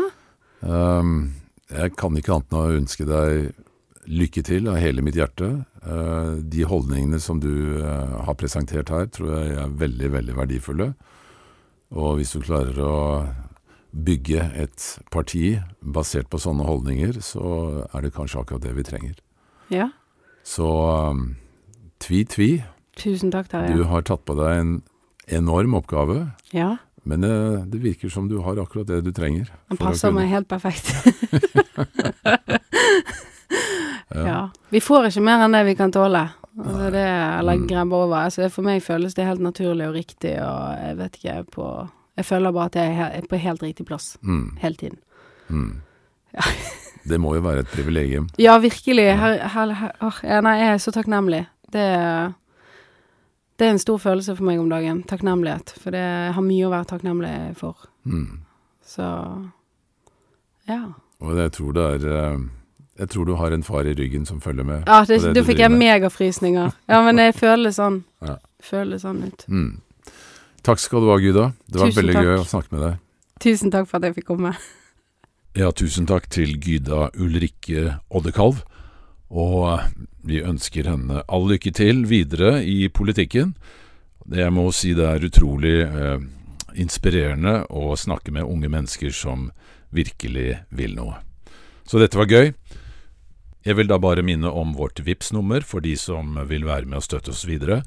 Um, jeg kan ikke annet enn å ønske deg lykke til av hele mitt hjerte. Uh, de holdningene som du uh, har presentert her, tror jeg er veldig, veldig verdifulle. Og hvis du klarer å bygge et parti basert på sånne holdninger, så er det kanskje akkurat det vi trenger. Ja. Så um, tvi, tvi. Tusen takk, Du Terje. har tatt på deg en enorm oppgave. Ja. Men uh, det virker som du har akkurat det du trenger. Den passer meg helt perfekt. ja. Vi får ikke mer enn det vi kan tåle. Altså det, eller grabbe over. Altså for meg føles det helt naturlig og riktig, og jeg vet ikke på Jeg føler bare at jeg er på helt riktig plass Mm, hele tiden. mm. Det må jo være et privilegium. Ja, virkelig. Her, her, her, nei, jeg er så takknemlig. Det, er- det er en stor følelse for meg om dagen. Takknemlighet. For det, har mye å være takknemlig for. Mm. Så ja. Og jeg tror det er eh, Jeg tror du har en far i ryggen som følger med. Ja, det, det du fikk jeg megafrysninger. Ja, men jeg føler det sånn. Ja. Føler det sånn ut. Mm. Takk skal du ha, Guda. Det var Tusen veldig takk. gøy å snakke med deg. Tusen takk for at jeg fikk komme. Ja, tusen takk til Gyda Ulrikke Oddekalv. Og vi ønsker henne all lykke til videre i politikken. Det Jeg må si det er utrolig eh, inspirerende å snakke med unge mennesker som virkelig vil noe. Så dette var gøy. Jeg vil da bare minne om vårt VIPS-nummer for de som vil være med og støtte oss videre.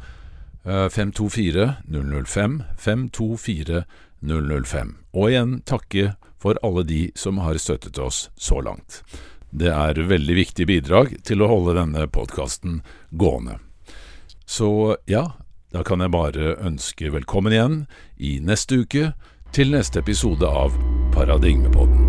Eh, 524 005 524 005. Og igjen takke for alle de som har støttet oss så langt. Det er veldig viktig bidrag til å holde denne podkasten gående. Så ja, da kan jeg bare ønske velkommen igjen i neste uke til neste episode av Paradigmepodden.